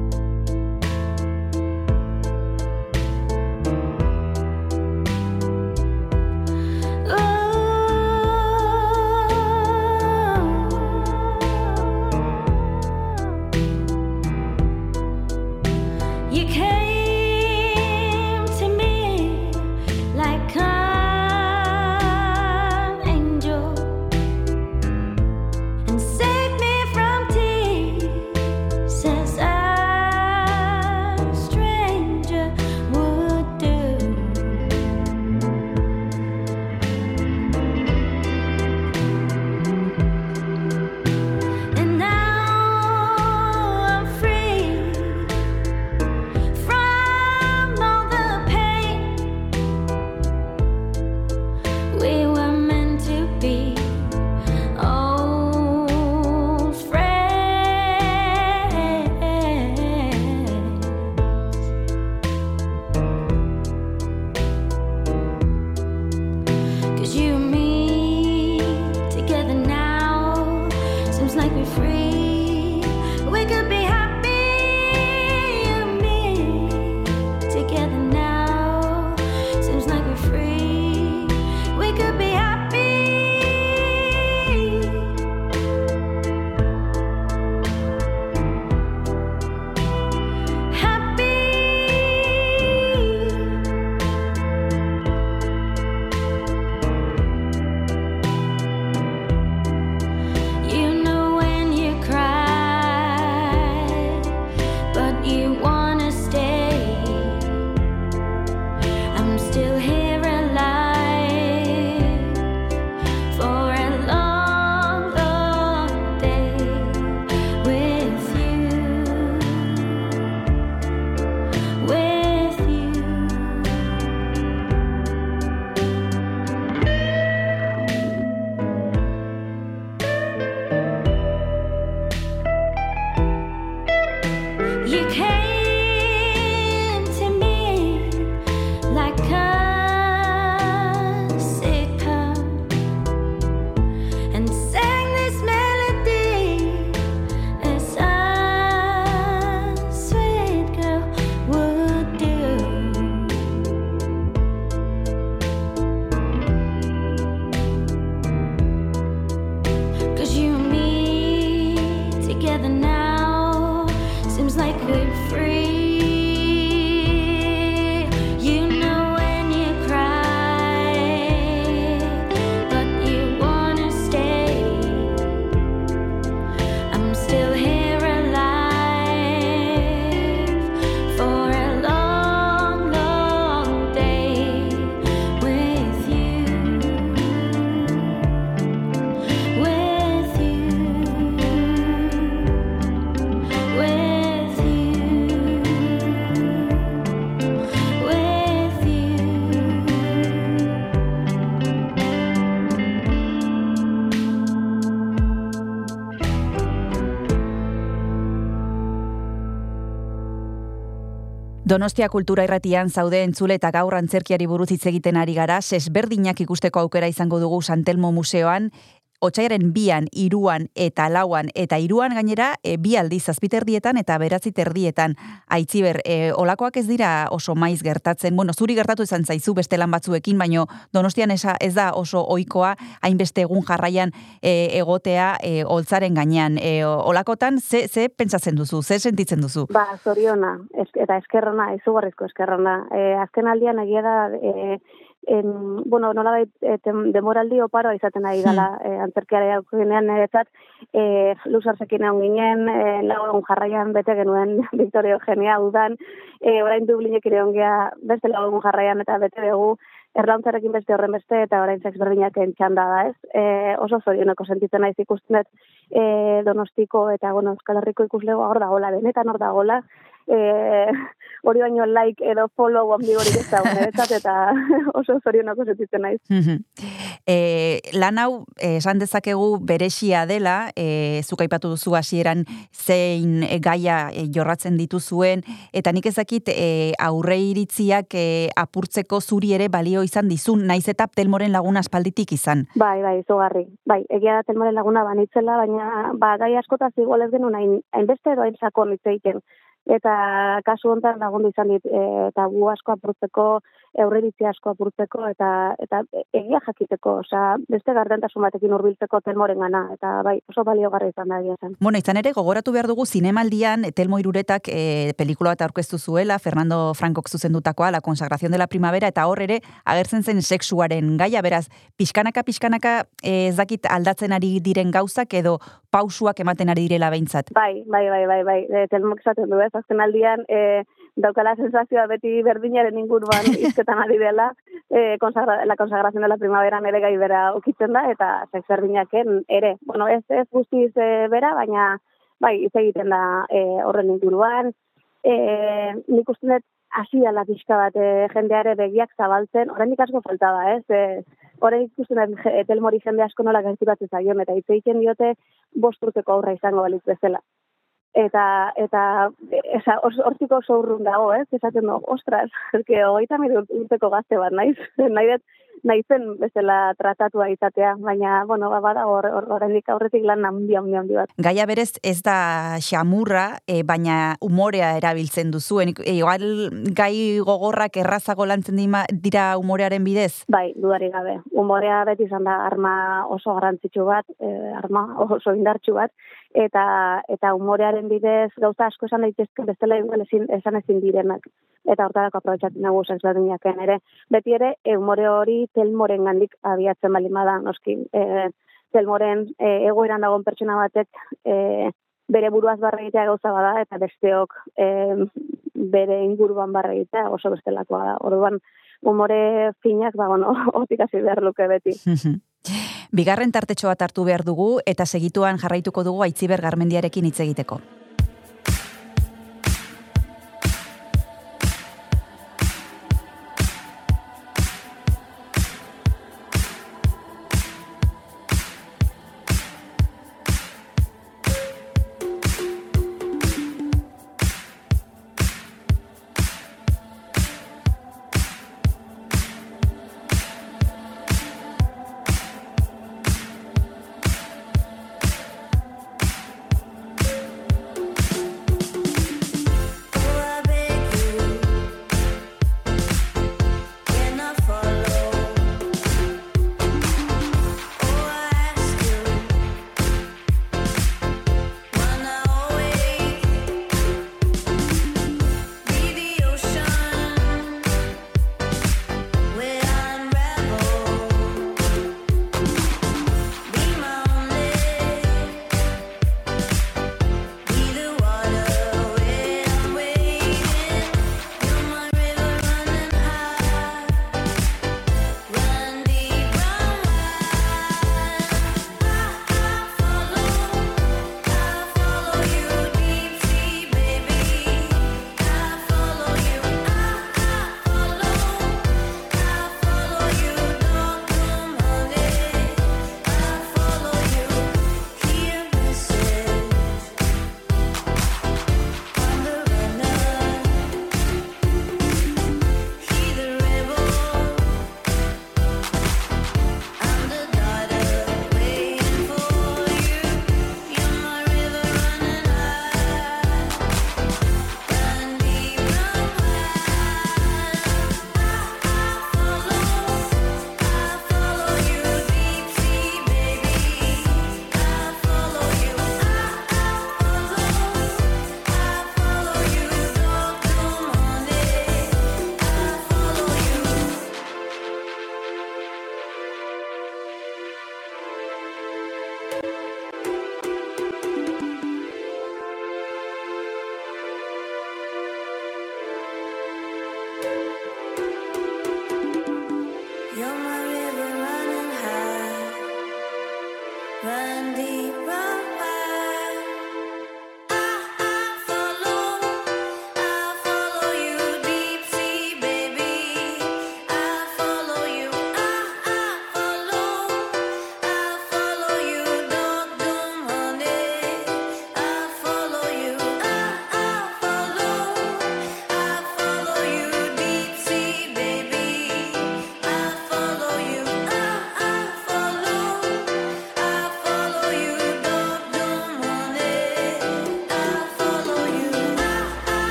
Donostia kultura irratian zaude entzule eta gaur antzerkiari buruz hitz egiten ari gara, sesberdinak ikusteko aukera izango dugu Santelmo Museoan, Otsaiaren bian, iruan eta lauan, eta iruan gainera e, bi aldiz azpiterdietan eta beratzi terdietan. Aitziber, e, olakoak ez dira oso maiz gertatzen, bueno, zuri gertatu izan zaizu beste lan batzuekin, baino donostian esa, ez da oso ohikoa hainbeste egun jarraian e, egotea e, oltzaren gainean. E, olakotan, ze, ze pentsatzen duzu, ze sentitzen duzu? Ba, zoriona, ez, eta eskerrona, izugarrizko eskerrona. E, azken aldian egia da, e, en, bueno, nola bait, e, tem- demoraldi oparoa izaten ari gala e, antzerkiare aukenean niretzat, e, luzarzekin egon ginen, e, lau jarraian bete genuen Victoria Eugenia udan, e, orain Dublinek ere ongea beste lau egun jarraian eta bete dugu, erlauntzarekin beste horren beste eta orain sex berdinak entxanda da, ez? E, oso zorioneko sentitzen naiz ikusten dut e, Donostiko eta bueno, Euskal Herriko ikuslegoa hor dagola, benetan hor dagola, e, hori baino like edo follow handi hori ez dago niretzat eta oso zorionako sentitzen naiz. E, lan hau eh, esan dezakegu beresia dela, e, zuk aipatu duzu hasieran zein eh, gaia eh, jorratzen dituzuen, eta nik ezakit e, aurre iritziak eh, apurtzeko zuri ere balio izan dizun, naiz eta telmoren laguna aspalditik izan. Bai, bai, izugarri. Bai, egia da telmoren laguna banitzela, baina ba, gai askotaz igual ez genuen hain, hainbeste edo hain sakon egiten. Eta kasu hontan lagundu izan dit, e, eta gu asko apurtzeko, aurreiritzi asko apurtzeko, eta eta egia jakiteko, osea, beste gardentasun batekin hurbiltzeko telmoren gana, eta bai, oso baliogarri izan da egia. Bueno, izan ere, gogoratu behar dugu zinemaldian Telmo Iruretak e, pelikula bat aurkeztu zuela, Fernando Frankok zuzendutakoa, La consagración de la primavera, eta hor ere agertzen zen sexuaren gaia, beraz, pixkanaka, pixkanaka e, ez dakit aldatzen ari diren gauzak edo pausuak ematen ari direla behintzat. Bai, bai, bai, bai, bai. E, telmok esaten du, ez, azken aldian, e, daukala sensazioa beti berdinaren inguruan izketan ari dela, e, consagra, la consagración de la primavera ere gai bera ukitzen da, eta sex berdinaken ere. Bueno, ez, ez guztiz e, bera, baina bai, hitz egiten da e, horren inguruan. E, nik uste dut hasi dela pixka bat e, jendeare begiak zabaltzen, oraindik asko falta da, ez? E, Horrein ikusten dut telmori jende asko nola gerturatzen zaion, eta hitz egiten diote bost urteko aurra izango balitz bezala eta eta esa hortiko oso urrun dago, ez? Esaten du, ostras, eske hogeita hamar ur- urteko gazte bat naiz. nahi dut naizen bezala tratatua izatea, baina bueno, ba bada hor oraindik aurretik lan handi handi handi bat. Gaia berez ez da xamurra, e, baina umorea erabiltzen duzu. Nik- e, igual gai gogorrak errazago lantzen dima, dira umorearen bidez? Bai, dudarik gabe. Humorea beti izan da arma oso garrantzitsu bat, eh, arma oso indartsu bat, eta eta humorearen bidez gauza asko esan daitezke bestela igual ezin, esan ezin direnak. Eta hortarako aprobetsatzen dugu sexberdinaken ere. Beti ere, e, humore hori telmoren gandik abiatzen bali bada, noski. E, telmoren e, egoeran dagoen pertsona batek e, bere buruaz barra egitea gauza bada, eta besteok e, bere inguruan barra egitea oso bestelakoa da. Orduan, umore finak, ba, bueno, hasi behar luke beti. Bigarren tartetxo bat hartu behar dugu eta segituan jarraituko dugu Aitziber Garmendiarekin hitz egiteko.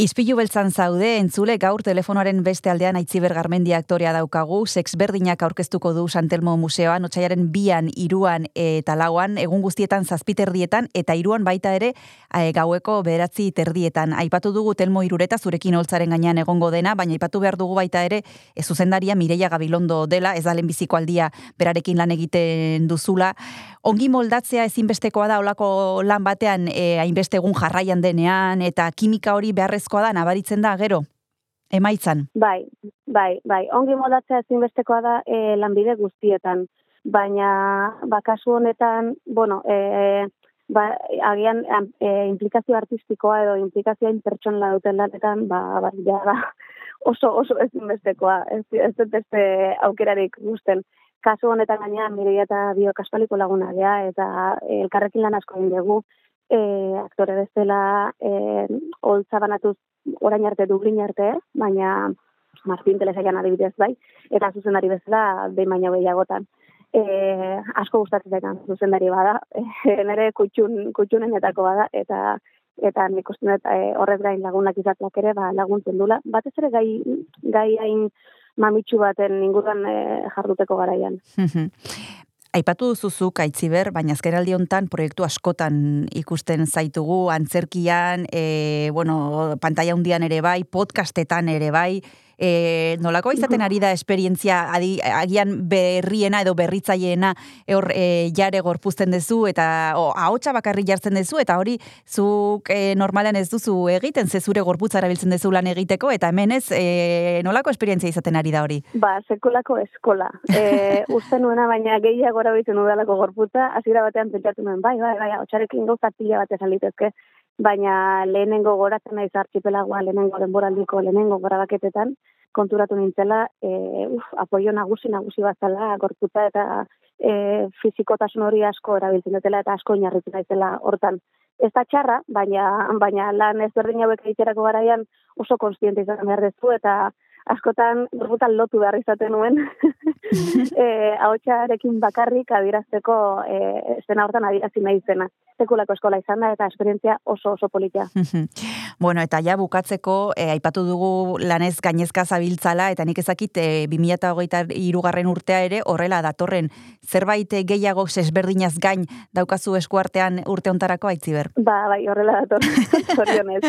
Ispilu beltzan zaude, entzule gaur telefonoaren beste aldean Aitziber Garmendia aktorea daukagu, sexberdinak aurkeztuko du Santelmo Museoan, otxaiaren bian, iruan eta lauan, egun guztietan zazpiterdietan, eta iruan baita ere eh, gaueko beratzi terdietan. Aipatu dugu Telmo Irureta zurekin holtzaren gainean egongo dena, baina aipatu behar dugu baita ere e, zuzendaria Mireia Gabilondo dela, ez da lehenbiziko aldia berarekin lan egiten duzula. Ongi moldatzea ezinbestekoa da olako lan batean e, hainbeste egun jarraian denean, eta kimika hori beharrezkoa da, nabaritzen da, gero? Emaitzan. Bai, bai, bai. Ongi moldatzea ezinbestekoa da e, lanbide guztietan. Baina, ba, kasu honetan, bueno, e, ba, agian e, implikazio artistikoa edo implikazioa pertsonala duten lanetan, ba, ba, ja, da, oso, oso ezinbestekoa. Ez, ez dut beste aukerarik guzten. Kasu honetan gaina, Mireia eta bio kaspaliko laguna gea, eta e, elkarrekin lan asko egin dugu, e, aktore bezala e, holtza banatuz orain arte Dublin arte, baina Martin Telesaian adibidez bai, eta zuzendari bezala behin baina gehiagotan. E, asko gustatzen zaitan zuzendari bada, e, nire kutxun, kutxunenetako bada, eta eta nik uste dut e, horrez gain lagunak izateak ere ba, laguntzen dula. Batez ere gai, gai hain mamitsu baten inguruan e, jarduteko garaian. Aipatu duzuzuk aitziber, baina azkeraldi hontan proiektu askotan ikusten zaitugu, antzerkian, e, bueno, pantalla hundian ere bai, podcastetan ere bai, e, nolako izaten ari da esperientzia adi, agian berriena edo berritzaileena hor e, jare gorpuzten duzu eta o, ahotsa bakarri jartzen duzu eta hori zuk e, normalean ez duzu egiten ze zure gorputza erabiltzen duzu lan egiteko eta hemen ez e, nolako esperientzia izaten ari da hori? Ba, sekolako eskola. E, uste nuena, baina gehiago erabiltzen udalako gorputza, hasiera batean pentsatu nuen, bai, bai, bai, hotxarekin gauza pila bat esan litezke, baina lehenengo goratzen naiz archipelagoa, lehenengo denboraldiko lehenengo gorabaketetan, konturatu nintzela, e, uf, apoio nagusi nagusi bat zela, gorputza eta e, fizikotasun hori asko erabiltzen dutela eta asko inarritzen naizela hortan. Ez da txarra, baina, baina lan ezberdin hauek egiterako garaian oso konstiente izan behar dezu eta askotan gorbutan lotu behar izaten nuen e, ahotsarekin bakarrik adierazteko e, estena hortan adierazi nahi zena. Sekulako eskola izan da eta esperientzia oso oso politia. bueno, eta ja bukatzeko, e, aipatu dugu lanez gainezka zabiltzala, eta nik ezakit e, 20hogeita irugarren urtea ere horrela datorren zerbait eh, gehiago sesberdinaz gain daukazu eskuartean urte ontarako aitziber. Ba, bai, horrela dator, zorionez.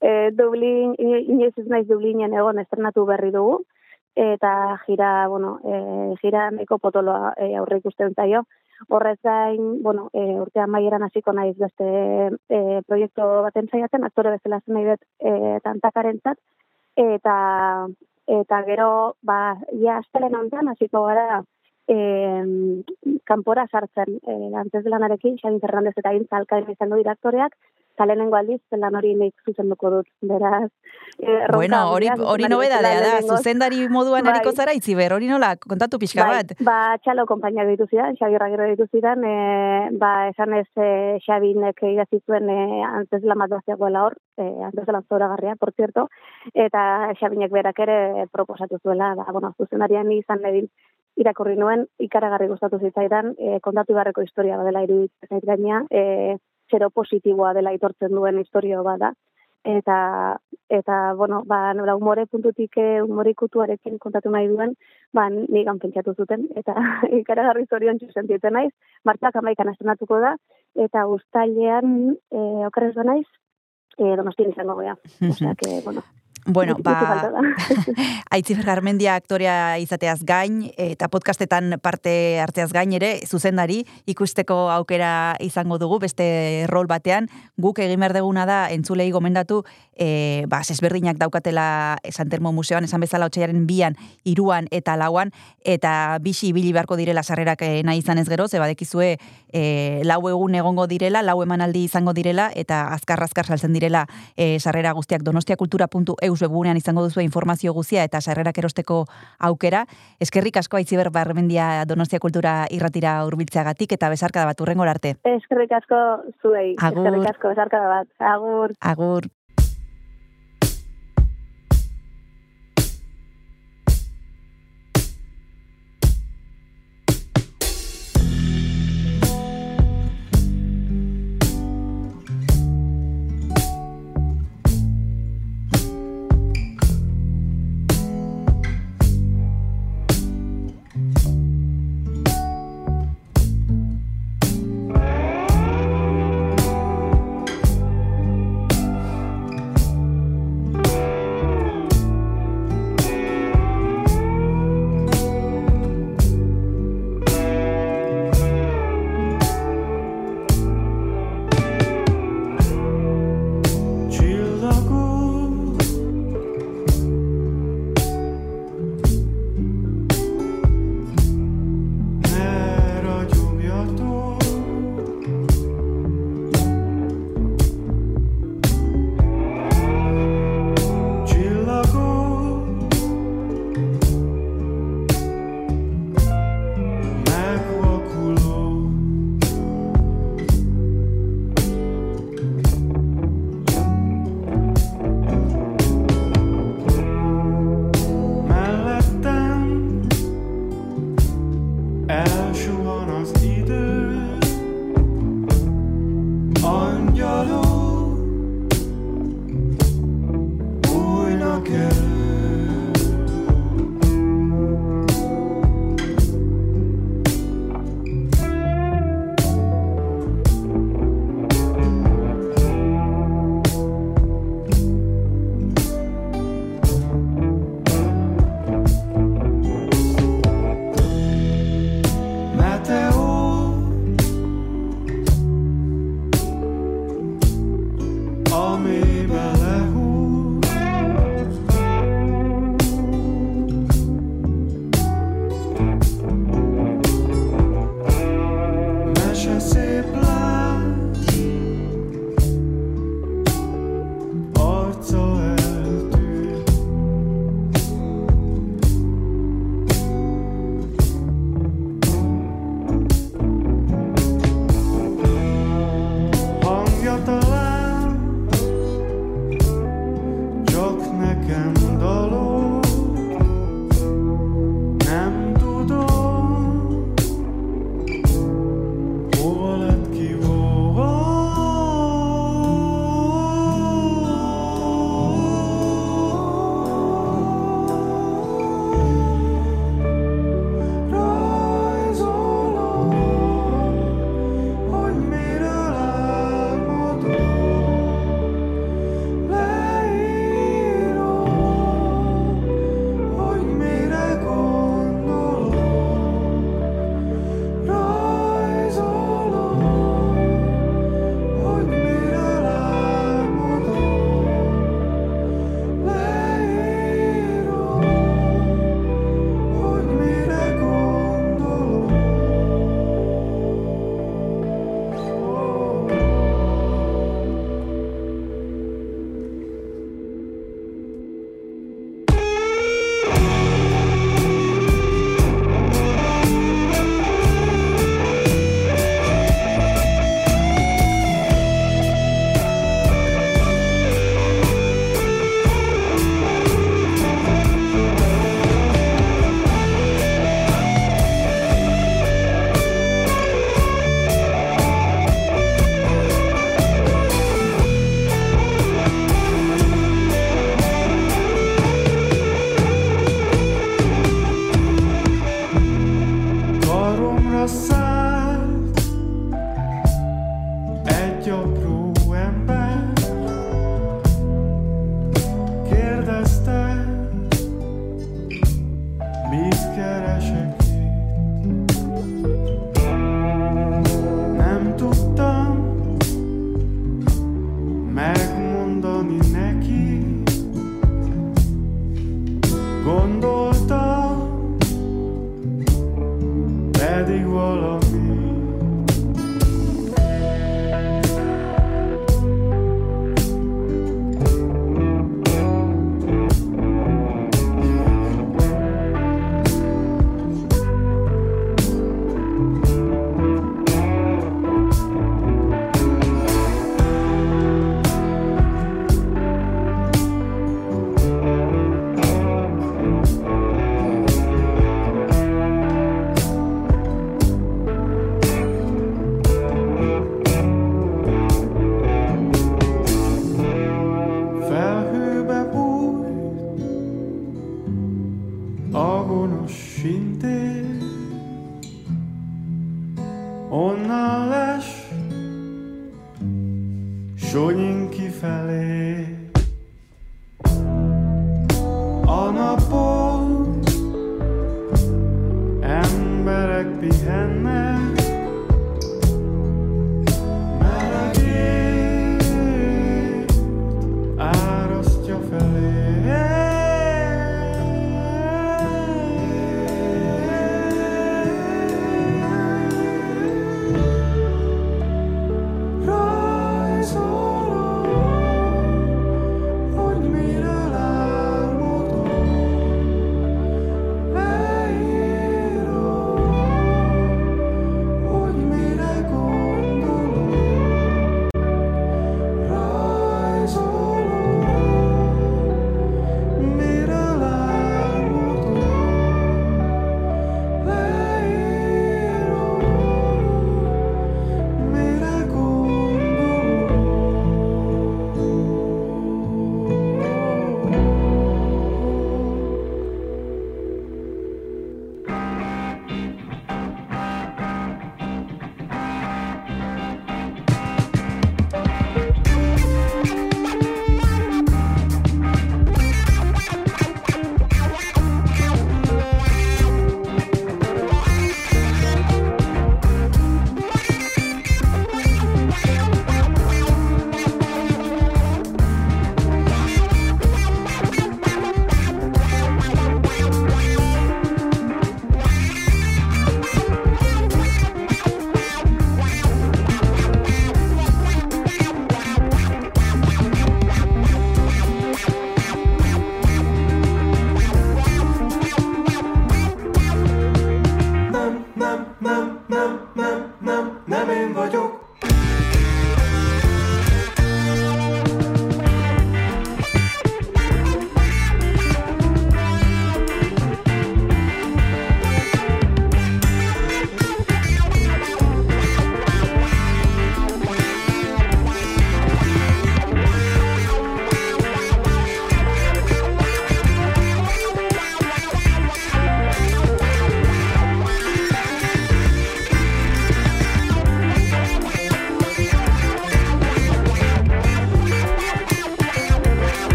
e, Dublin, inoiz ez naiz Dublinen egon estrenatu berri dugu, eta jira, bueno, e, jira nahiko potoloa e, aurre ikusten zaio. Horrez gain, bueno, e, urte amaieran hasiko naiz beste e, proiektu baten saiatzen, aktore bezala zen nahi dut e, tantakarentzat, eta eta gero, ba, ja astelen honetan hasiko gara e, kanpora sartzen e, antes lanarekin, Xabi Fernandez eta Intza Alkain direktoreak, eta lehenengo aldiz lan hori nik zuzenduko dut, beraz. E, Bueno, hori, hori nobedadea da, zuzendari moduan Bai. ariko zara itziber, hori nola, kontatu pixka Bai, bat. ba, txalo konpainia ditu zidan, Xabi Ragero ditu zidan, e, ba, esan ez e, Xabinek idatzi zuen e, antes lan bat baziagoela hor, e, antes lan zoragarria, por cierto, eta Xabinek berak ere proposatu zuela, ba, bueno, zuzendarian izan edin irakurri nuen, ikaragarri gustatu zitzaidan, e, kontatu beharreko historia badela iruditzen zait gaina, e, zero positiboa dela aitortzen duen historio bada, eta eta bueno, ba nola umore puntutik eh, umore ikutuarekin kontatu nahi duen, ba nigan pentsatu zuten eta ikaragarri zoriontsu sentitzen naiz. Martxak 11 estrenatuko da eta uztailean eh okerrez naiz eh Donostian izango gea. Osea que bueno, Bueno, ba. Aitziber Garmendia aktorea izateaz gain, eta podcastetan parte hartzeaz gain ere, zuzendari ikusteko aukera izango dugu, beste rol batean, guk egin behar deguna da, entzulei gomendatu, e, ba, sesberdinak daukatela San Telmo Museoan, esan bezala otxaiaren bian, iruan eta lauan, eta bisi ibili beharko direla sarrerak eh, nahi izan ez gero, ze badekizue e, lau egun egongo direla, lau emanaldi izango direla, eta azkar-azkar saltzen direla e, sarrera guztiak donostiakultura.eus webunean izango duzu informazio guztia eta sarrerak erosteko aukera. Eskerrik asko aitziber barmendia Donostia Kultura irratira hurbiltzeagatik eta besarkada bat urrengor arte. Eskerrik asko zuei, Agur. eskerrik asko besarkada bat. Agur. Agur.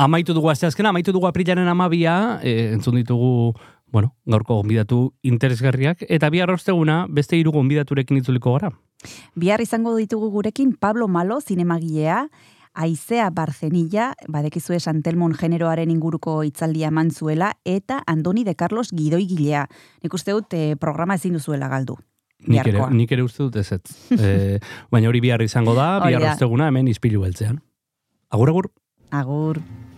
Amaitu dugu asteazkena, amaitu dugu aprilaren amabia, e, entzun ditugu, bueno, gaurko gonbidatu interesgarriak, eta bihar osteguna beste hiru gonbidaturekin itzuliko gara. Bihar izango ditugu gurekin Pablo Malo, zinemagilea, Aizea Barzenilla, badekizue Santelmon generoaren inguruko hitzaldia eman zuela, eta Andoni de Carlos gidoigilea. Nik uste dut eh, programa ezin duzuela galdu. Nik ere, nik ere uste dut ez ez. e, baina hori bihar izango da, bihar osteguna hemen izpilu beltzean. Agur, agur. Agur.